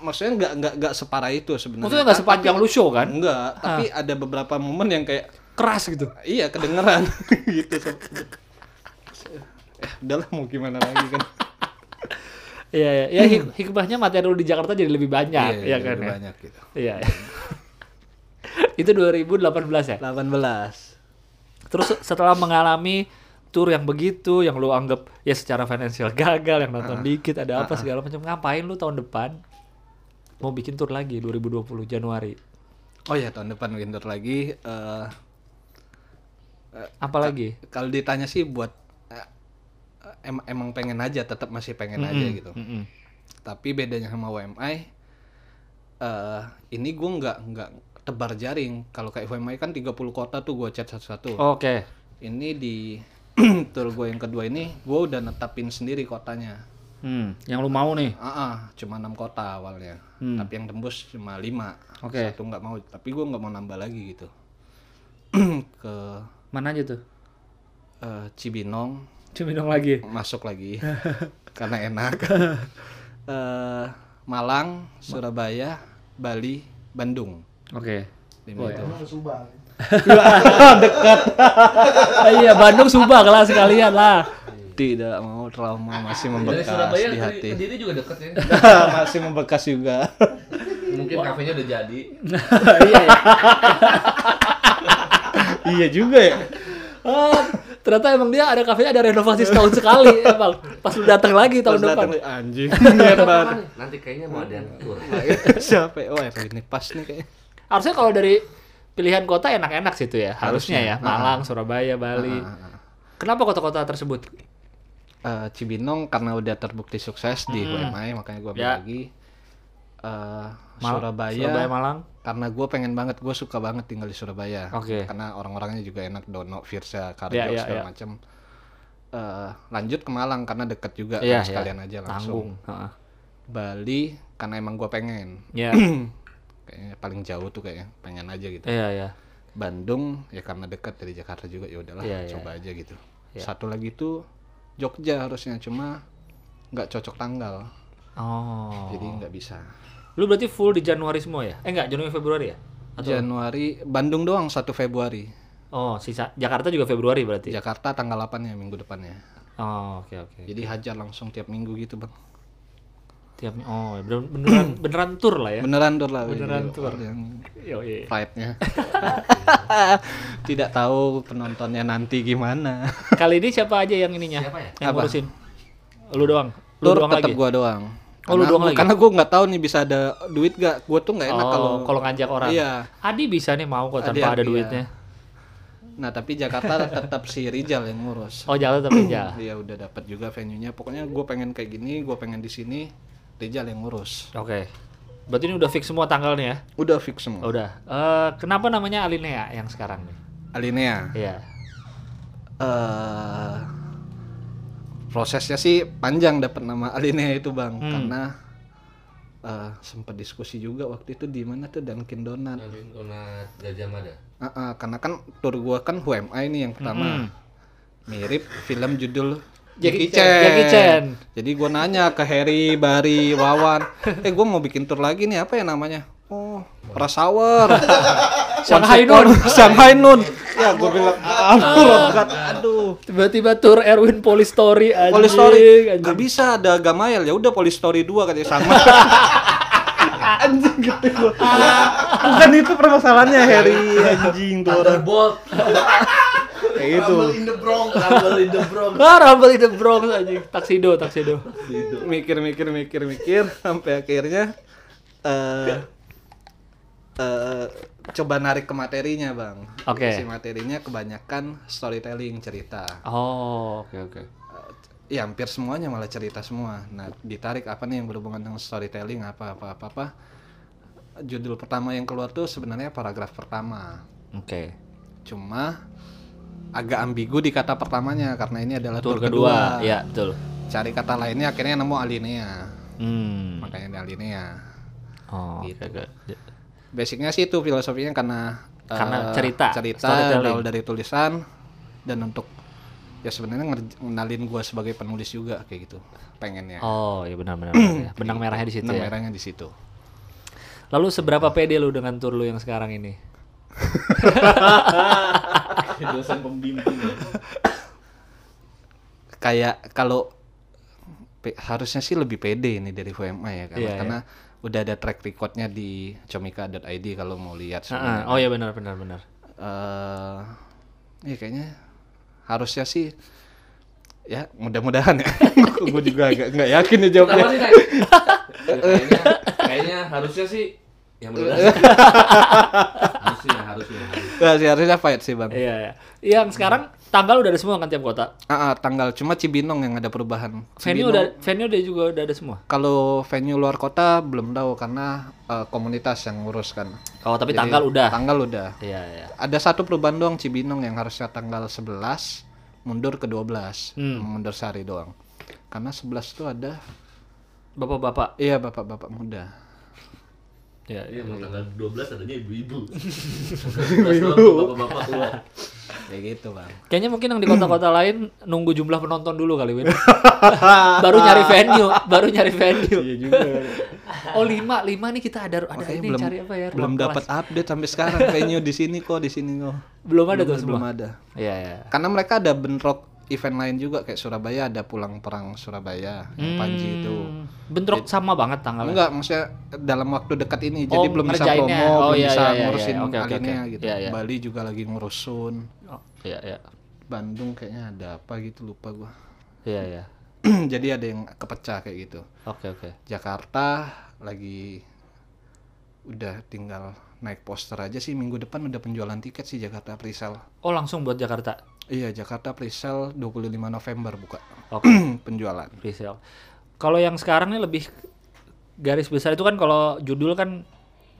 maksudnya nggak nggak nggak separah itu sebenarnya Maksudnya nggak sepanjang lu show kan? enggak tapi ada beberapa momen yang kayak Keras gitu. iya kedengeran gitu eh udahlah mau gimana lagi kan Iya, iya. Ya hik- hikmahnya materi lu di Jakarta jadi lebih banyak, ya iya, kan lebih ya? banyak gitu Iya. Itu 2018 ya? 18 Terus setelah mengalami tour yang begitu, yang lu anggap ya secara finansial gagal, yang nonton dikit, ada apa segala macam, ngapain lu tahun depan mau bikin tour lagi 2020 Januari? oh ya tahun depan winter lagi eh Apa lagi? kalau ditanya sih buat eh, em- emang pengen aja tetap masih pengen aja gitu Mm-mm. tapi bedanya sama WMI eh ini gue nggak nggak tebar jaring kalau kayak WMI kan 30 kota tuh gue chat satu-satu Oke. ini di tour gue yang kedua ini gue udah netapin sendiri kotanya Hmm, yang lu mau nih. ah ah, cuma enam kota awalnya Hmm. tapi yang tembus cuma lima Oke. satu nggak mau tapi gue nggak mau nambah lagi gitu ke Mana aja tuh? eh, Cibinong Cibinong lagi. masuk lagi karena enak. Eh, Malang, Surabaya, Bali, Bandung. Oke. Lima itu. Emang Subang. Ah, iya, Bandung Subang lah sekalian lah. Tidak mau trauma masih Dari membekas Surabaya di hati. Kediri juga deket ya. masih membekas juga. Mungkin kafenya udah jadi. iya ya. iya juga ya. Ah, ternyata emang dia ada kafenya ada renovasi setahun sekali emang. Pas lu datang lagi tahun Pas depan. datang, anjing. Banget. Nanti kayaknya mau ada yang tur. Siapa? ya? Oh, ini pas nih kayaknya. Harusnya kalau dari pilihan kota enak-enak sih itu ya. Harusnya, Harusnya. ya. Malang, Surabaya, Bali. Ah, ah, ah. Kenapa kota-kota tersebut? Eh, Cibinong karena udah terbukti sukses di UMI makanya gua ambil Ya. lagi. Eh, Mal- Surabaya, Surabaya, Malang. karena gue pengen banget gue suka banget tinggal di Surabaya. Oke. Karena orang-orangnya juga enak Dono, Firsa, Karjo Ya, ya, segala ya. macam. Eh, lanjut ke Malang karena deket juga Iya, kan, sekalian iya. aja Tanggung. langsung. Bali karena emang gue pengen. Ya. Kayaknya paling jauh tuh kayaknya pengen aja gitu. Iya, iya. Bandung ya karena dekat dari Jakarta juga ya udahlah iya. coba aja gitu. Iya. Satu lagi tuh Jogja harusnya cuma nggak cocok tanggal Oh. jadi nggak bisa. Lu berarti full di Januari semua ya? Eh enggak, Januari Februari ya? Atau Januari Bandung doang 1 Februari. Oh, sisa Jakarta juga Februari berarti. Jakarta tanggal 8 ya minggu depannya. Oh, oke oke. Jadi hajar langsung tiap minggu gitu bang. Tiap oh, ya bener- beneran beneran tur lah ya. Beneran tur lah. Beneran Jadi, tur. Yang Yo, iya. flightnya. Tidak tahu penontonnya nanti gimana. Kali ini siapa aja yang ininya? Siapa ya? Yang Apa? ngurusin? Lu doang. Lu Tur doang tetap lagi. gua doang. Oh, lu Karena- doang lagi? Karena gua nggak tahu nih bisa ada duit gak. Gua tuh nggak enak oh, kalau kalau ngajak orang. Iya. Adi bisa nih mau kok Adi, tanpa ada Adi, duitnya. Nah tapi Jakarta tetap si Rizal yang ngurus. Oh, jalan tapi aja. Dia udah dapat juga venue-nya. Pokoknya gue pengen kayak gini, gue pengen di sini. Rizal yang ngurus. Oke. Berarti ini udah fix semua tanggalnya ya? Udah fix semua. Oh, udah. Eh, kenapa namanya Alinea yang sekarang nih? Alinea. Iya. eh prosesnya sih panjang dapat nama Alinea itu bang, Hmm. karena eh sempat diskusi juga waktu itu di mana tuh Dunkin Donat. Nanti donat Gajah Mada. Ah, ah, karena kan tur gua kan HMI ini yang pertama. Mm. Mirip film judul Jackie Chan. Jackie Chan. Jadi gua nanya ke Harry, Bari, Wawan, eh gua mau bikin tur lagi nih apa ya namanya? Oh, Rush Hour. Shanghai Noon. Shanghai Noon. Ya gua bilang, aduh, aduh. Tiba-tiba tur Erwin Polistory anjing. Polistory anjing. nggak bisa ada Gamail ya udah Polistory 2 katanya sama. anjing gitu gua. Bukan itu permasalahannya Harry anjing tuh orang. Thunderbolt. Kayak itu. Rumble in the Bronx. Rumble in the Bronx. Ah, Rumble in the Bronx anjing. Taksido, taksido. Mikir mikir mikir mikir sampai akhirnya eh eh coba narik ke materinya, Bang. Oke. Si materinya kebanyakan storytelling cerita. Oh, oke oke. Eh, ya hampir semuanya malah cerita semua. Nah, ditarik apa nih yang berhubungan dengan storytelling apa apa apa apa. Judul pertama yang keluar tuh sebenarnya paragraf pertama. Oke. Cuma agak ambigu di kata pertamanya karena ini adalah Tur tur, kedua, ya betul. Cari kata lainnya akhirnya nemu alinea. Hmm. Makanya ada alinea. Oh, Gitu. oke oke. Basicnya sih itu filosofinya karena Karena eh, cerita, cerita berawal dari tulisan dan untuk ya sebenarnya ngenalin gua sebagai penulis juga kayak gitu pengennya Oh, ya benar benar. benar ya. Benang merahnya di situ Benang ya. merahnya di situ Lalu seberapa pede lu dengan tur lu yang sekarang ini? Dosen pembimbing. kayak kalau pe- harusnya sih lebih pede ini dari VMA ya karena, Iya, karena udah ada track recordnya di comika.id kalau mau lihat sebenarnya. Ah, oh ya benar benar benar. eh ya kayaknya harusnya sih ya mudah-mudahan ya gue juga agak nggak yakin ya jawabnya sih, Nay? Ya, kayaknya, kayaknya harusnya sih yang benar harusnya harusnya harusnya. Nggak sih harusnya fight sih bang Iya ya. Yang sekarang tanggal udah ada semua kan tiap kota. Ah, ah, tanggal cuma Cibinong yang ada perubahan Venue Cibinong- udah venue udah juga udah ada semua. kalau venue luar kota belum tahu karena eh, komunitas yang ngurus kan Oh, tapi Jadi, tanggal udah. tanggal udah Iya iya. ada satu perubahan doang Cibinong yang harusnya tanggal 11 mundur ke 12 Hmm. mundur sehari doang karena 11 tuh ada Bapak-bapak. iya bapak-bapak muda Iya, Iya, mau tanggal 12 adanya ibu-ibu. Ibu-ibu. Bapak-bapak tua. Kayak gitu bang. Kayaknya mungkin yang di kota-kota lain nunggu jumlah penonton dulu kali Win. baru nyari venue, baru nyari venue. Iya juga. Oh lima, lima nih kita ada ada Makanya ini belum cari apa ya? belum dapat update sampai sekarang venue di sini kok di sini kok. Belum ada tuh belum semua. ada. Iya ya. Karena mereka ada bentrok event lain juga kayak Surabaya ada pulang perang Surabaya yang Panji itu. Hmm, Bentrok sama banget tanggalnya. Enggak, maksudnya dalam waktu dekat ini Oh, jadi belum bisa promo, Oh, belum iya, bisa iya, iya, ngurusin iya. Oke, alinea oke. gitu. Iya, iya. Bali juga lagi ngurusin. Oh, iya iya. Bandung kayaknya ada apa gitu lupa gua. Iya iya. jadi ada yang kepecah kayak gitu. Oke oke. Jakarta lagi udah tinggal naik poster aja sih minggu depan udah penjualan tiket sih Jakarta presale. Oh langsung buat Jakarta. Iya, Jakarta presale 25 November buka Oke. penjualan. Presale. Kalau yang sekarang nih lebih garis besar itu kan kalau judul kan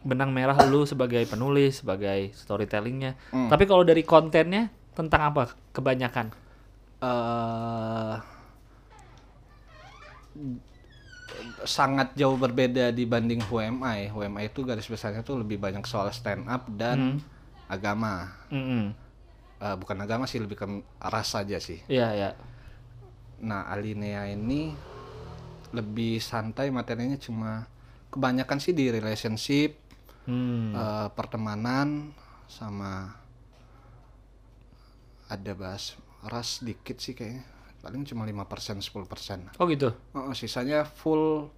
benang merah lu sebagai penulis, sebagai storytellingnya. Hmm. Tapi kalau dari kontennya tentang apa kebanyakan? eh sangat jauh berbeda dibanding HMI. HMI itu garis besarnya tuh lebih banyak soal stand up dan agama. Mm-mm. Eh, bukan agama sih lebih ke ras saja sih. Iya iya. Nah, Alinea ini lebih santai materinya cuma kebanyakan sih di relationship, Hmm. eh, pertemanan sama ada bahas ras dikit sih kayaknya. Paling cuma 5% 10%. Oh gitu. Oh, sisanya full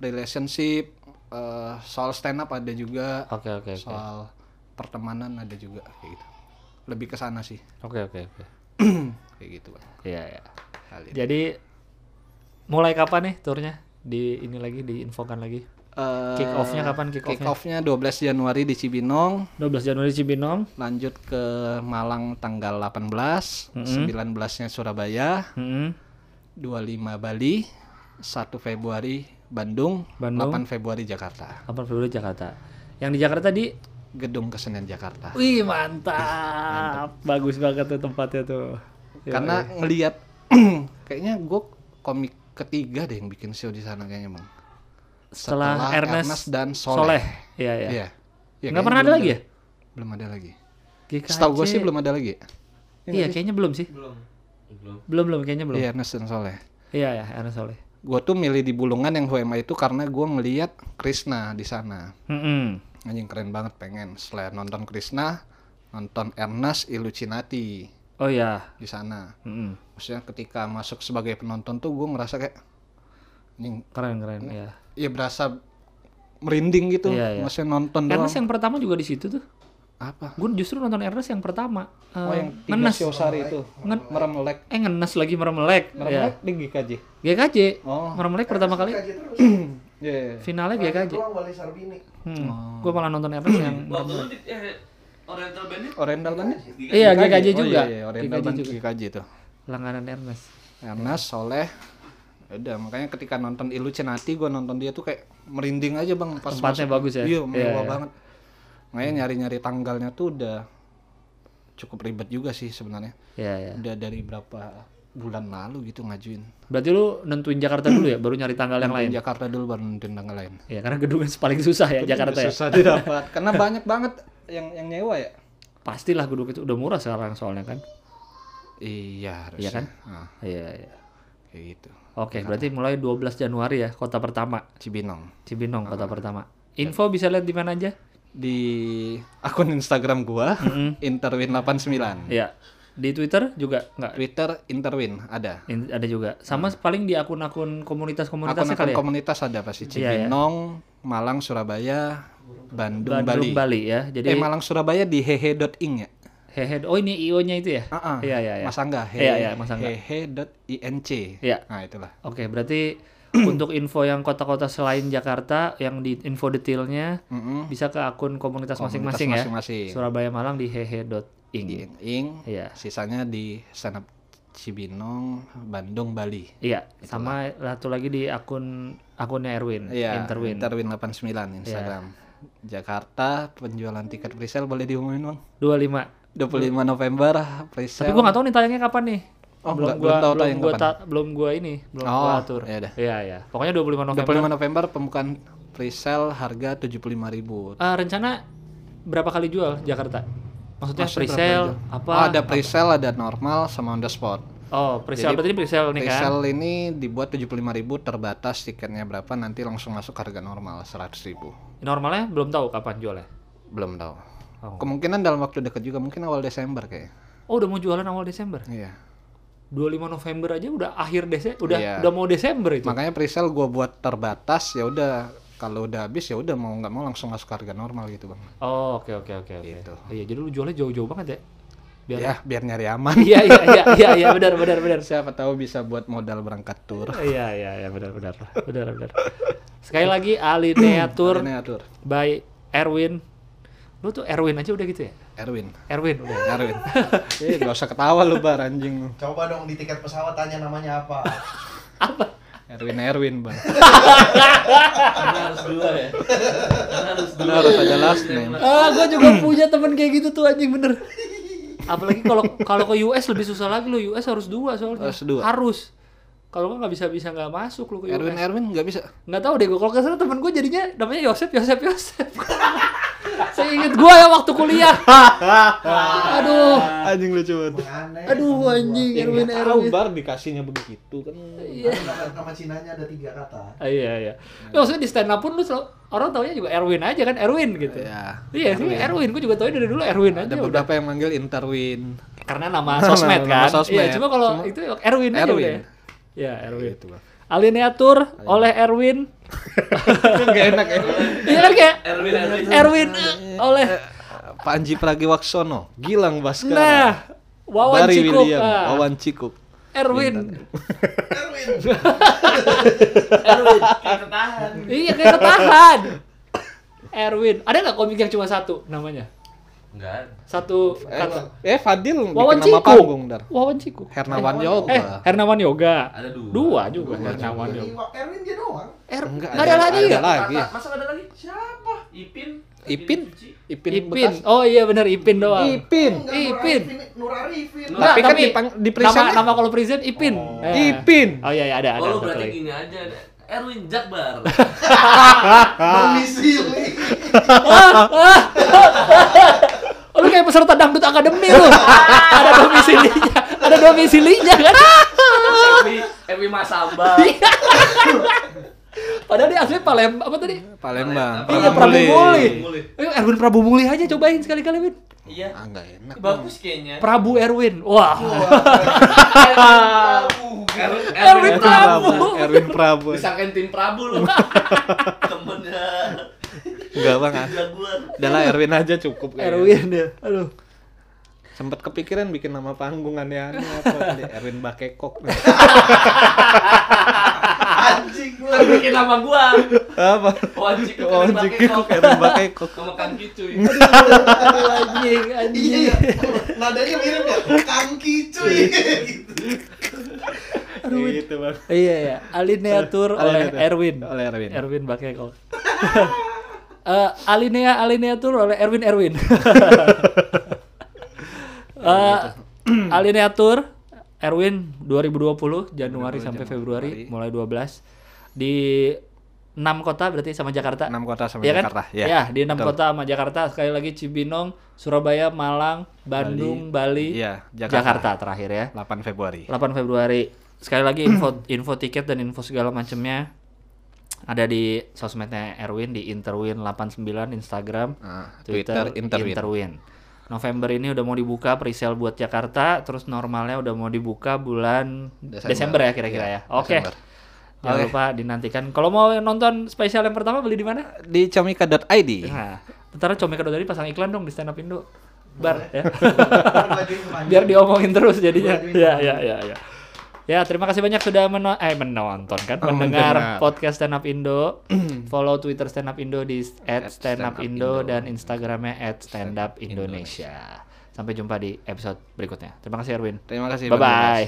relationship, eh, soal stand up ada juga, Oke oke oke. soal pertemanan ada juga kayak gitu. Lebih ke sana sih, Oke oke oke. kayak gitu, Bang. Iya iya. Jadi mulai kapan nih turnya? Di ini lagi diinfokan lagi. Eh, Kick off-nya kapan kick kick off-nya? off-nya 12 Januari di Cibinong, 12 Januari Cibinong. lanjut ke Malang tanggal 18, 19-nya Surabaya, Mm-mm. 25 Bali, 1 Februari Bandung, Bandung. 8 Februari Jakarta. 8 Februari Jakarta. Yang di Jakarta di Gedung Kesenian Jakarta. Wih mantap. Bagus banget tuh tempatnya tuh. Ya, Karena ngelihat kayaknya gue komik ketiga deh yang bikin show di sana kayaknya bang. setelah, Ernest, dan Soleh. Soleh. Iya iya. Iya. Iya, Nggak pernah ada lagi ya? Belum ada lagi. GKJ. Setahu gue sih belum ada lagi. ya? Iya kayaknya belum sih. Belum. Belum. Belum belum kayaknya belum. Iya Ernest dan Soleh. Iya ya Ernest Soleh. Gue tuh milih di Bulungan yang HMA itu karena gue ngeliat Krishna di sana. Mm-mm. Anjing keren banget pengen. Selain nonton Krishna, nonton Ernest Illucinati Oh iya. di sana. Mm-mm. Maksudnya ketika masuk sebagai penonton tuh gue ngerasa kayak anjing Keren keren ya. ya berasa merinding gitu. Iya, iya. Maksudnya nonton doang. Ernest yang pertama juga di situ tuh. apa? Gue justru nonton Ernest yang pertama. Eh, Oh yang tiga ngenes. Siosari itu. Ngen- Meremelek. Eh ngenes lagi meremelek. Ya. Meremelek di GKJ. GKJ. Oh. Meremelek pertama kali. Terus. Iya. iya. Finalnya GKJ. Doang Wali Sarbini. Hmm. Oh. Gue malah nonton Ernest yang Waktu lu di eh, Oriental Band Oriental kan? Iya GKJ Oh, juga. Iya, iya. Oriental GKJ kan juga. GKJ tuh. Langganan Ernest. Ernest, Soleh. Ya Udah, makanya ketika nonton Illuminati gue nonton dia tuh kayak merinding aja bang pas Tempatnya masuk. bagus ya? Iya, Iya, mewah iya. banget. Makanya nyari-nyari tanggalnya tuh udah cukup ribet juga sih sebenarnya. Iya ya. Udah dari berapa bulan lalu gitu ngajuin. Berarti lu nentuin Jakarta dulu ya, baru nyari tanggal yang lain. Jakarta dulu baru nentuin tanggal lain. Ya karena gedungnya paling susah ya Jakarta ya. Susah didapat karena banyak banget yang yang nyewa ya. Pastilah gedung itu udah murah sekarang soalnya kan. Iya, harusnya. Iya kan? Nah, Iya iya. kayak gitu. Oke, berarti mulai 12 Januari ya kota pertama. Cibinong. Cibinong kota pertama. Info bisa lihat di mana aja? Di akun Instagram gua interwin89. Iya. Di Twitter juga nggak Twitter interwin ada. In- ada juga. Sama paling di akun-akun komunitas-komunitasnya Akun-akun kali ya. komunitas ada pasti Iya, ya. Cibinong, Malang, Surabaya, Bandung, Bandung, Bali. Bali ya. Jadi Eh Malang Surabaya di hehe.ing ya. hehe. Oh ini IO-nya itu ya? Ah. Iya iya iya. Mas Angga. Iya, iya, Mas Angga. Hehe.inc. Iya. Nah, itulah. Oke, berarti untuk info yang kota-kota selain Jakarta yang di info detailnya Mm-mm. bisa ke akun komunitas Komunitas masing-masing ya. masing-masing. Surabaya Malang di hehe.ing. Di ing. Iya. Sisanya di stand up Cibinong, Bandung, Bali. Iya, sama satu lagi di akun akunnya Erwin, Iya, Interwin. Interwin 89 Instagram. Jakarta penjualan tiket presale boleh diumumin, Bang. 25. 25 November presale. Tapi gua nggak tahu nih tayangnya kapan nih. Oh, belum gua belum tahu belum tayang gua kapan. ta- belum gua ini, belum Oh, gua atur. ya udah. Iya, iya. Pokoknya 25 November. 25 November pembukaan Presale harga 75.000. Eh, rencana berapa kali jual Jakarta? Maksudnya pre-sale apa? Oh, ada presale, ada normal sama on the spot. Oh, pre-sale berarti pre-sale nih kan? Presale ini dibuat 75.000 terbatas tiketnya berapa nanti langsung masuk harga normal 100.000. Normalnya belum tahu kapan jualnya. Belum tahu. Oh. Kemungkinan dalam waktu dekat juga mungkin awal Desember kayak. Oh, udah mau jualan awal Desember. Iya. 25 November aja udah akhir Desember, udah Iya. udah mau Desember itu. Makanya presale gua buat terbatas ya udah kalau udah habis ya udah mau nggak mau langsung masuk harga normal gitu bang. Oh, oke oke oke oke. Gitu. Iya, jadi lu jualnya jauh-jauh banget ya. Biar Ya biar nyari aman. Iya iya iya iya iya benar benar benar. Siapa tahu bisa buat modal berangkat tur. Iya iya iya benar benar. Benar benar. Sekali lagi Alinea Tour Ini atur. by Erwin. Lu tuh Erwin aja udah gitu ya? Erwin. Erwin udah. Erwin. Eh, gak usah ketawa lu bar anjing. Coba dong di tiket pesawat tanya namanya apa. Erwin Erwin bang. Karena harus dua ya. Karena harus dua. Karena harus ada last name. Ah, gua juga punya temen kayak gitu tuh anjing bener. Apalagi kalau kalau ke US lebih susah lagi lu. US harus dua soalnya. Harus dua. Harus. Kalau nggak nggak bisa bisa nggak masuk lu ke US. Erwin Erwin nggak bisa. Nggak tahu deh gua kalau ke sana temen gue jadinya namanya Yosep Yosep Yosep. Saya inget gua ya waktu kuliah. Aduh. Anjing lucu banget. Aneh. Aduh anjing Erwin Erwin. bar dikasihnya begitu kan. Iya. Nama, Cinanya ada tiga kata. Ah, iya iya. Ya, maksudnya di stand up pun lu selalu, orang taunya juga Erwin aja kan Erwin gitu. Ya. Iya sih Erwin, gue juga taunya dari dulu Erwin aja Ada udah. beberapa yang manggil Interwin. Karena nama sosmed Nama kan. sosmed. Iya, cuma kalau itu Erwin, aja Erwin. udah. Ya, Erwin. Gitu. Alineatur oleh Erwin. Gak enak ya. Iya kan kayak Erwin Erwin. Erwin eh, oleh Panji Pragiwaksono, Gilang Baskara. nah Wawan Bari Cikuk. William, ah. Wawan Cikuk. Erwin. Erwin. Erwin. Kayak ketahan. iya kayak ketahan. Erwin. Ada nggak komik yang cuma satu namanya? Enggak. Satu Eh, kata. eh Fadil Wawan bikin nama Cikuk. panggung dar. Wawan Cikuk. Hernawan Eh, Yoga. Hernawan Yoga. Ada dua. Dua juga Dua Hernawan Jadi, Yoga. Erwin dia doang. Er, Enggak, nggak ada lagi ada ya? lagi. Masa ada lagi? Siapa? Ipin. Ipin? Ipin, Ipin. Oh iya benar Ipin doang. Ipin. Enggak, Ipin. Nur Arifin. Nur Arifin. Enggak, Tapi kan dipang- di nama, present- nama kalau present Ipin. Eh. Ipin. Oh iya iya ada ada. Oh berarti gini aja. ada Erwin Jakbar. Domisili. Oh, lu kayak peserta dangdut akademi lu. ada domisilinya. Ada domisilinya kan? Erwi Erwi Masamba. Padahal dia asli Palem apa tadi? Palembang. Iya, Prabu Muli. Muli. Ayo Erwin Prabu Muli aja cobain sekali-kali, Win. Iya. Ah, enggak enak. Bagus kayaknya. Prabu Erwin. Wah. Erwin, Erwin Prabu. Erwin Prabu. Disangkain tim Prabu lu. Temennya Enggak bang. ah. Udah lah Erwin aja cukup. kayaknya. Erwin ya. Aduh. Sempet kepikiran bikin nama panggung aneh-aneh apa tadi? Erwin Bakekok. Anjing gua. Bikin nama gua. apa? Wajib Oh, Cikuk, Erwin Bakekok. Sama Kang Kicuy. Aduh anjing, anjing. Iya. Nadanya mirip ya. Kangki cuy. gitu. Gitu bang. Iya ya, Alineatur oleh. Erwin. Oleh Erwin. Erwin Bakekol. Eh, Alinea Alineatur oleh Erwin Erwin. Eh, Alineatur Erwin 2020 Januari sampai Februari mulai 12 di 6 kota berarti sama Jakarta. Enam kota sama Iya kan? Jakarta. Ya, di 6 betul. kota sama Jakarta sekali lagi Cibinong, Surabaya, Malang, Bandung, Bali, Iya, Jakarta. Jakarta. terakhir ya. 8 Februari. 8 Februari. Sekali lagi info info tiket dan info segala macamnya ada di sosmednya Erwin di Interwin89 Instagram, Ah, Twitter, Twitter, Interwin. Interwin. November ini udah mau dibuka presale buat Jakarta, terus normalnya udah mau dibuka bulan Desember, Desember. ya kira-kira ya. Iya, Oke. Desember. Jangan Oke. lupa dinantikan. Kalau mau nonton spesial yang pertama beli di mana? Di comika.id. Nah, ntar Comika dari pasang iklan dong di stand up Indo. Bar ya. Biar diomongin terus jadinya. Ya, ya, ya, ya. Ya, terima kasih banyak sudah meno eh, menonton kan, Oh, mendengar mendengar. podcast Stand Up Indo. Follow Twitter Stand Up Indo di At @standupindo Stand Up Indo. dan Instagramnya @standupindonesia. Sampai jumpa di episode berikutnya. Terima kasih Erwin. Terima kasih. Bye bye.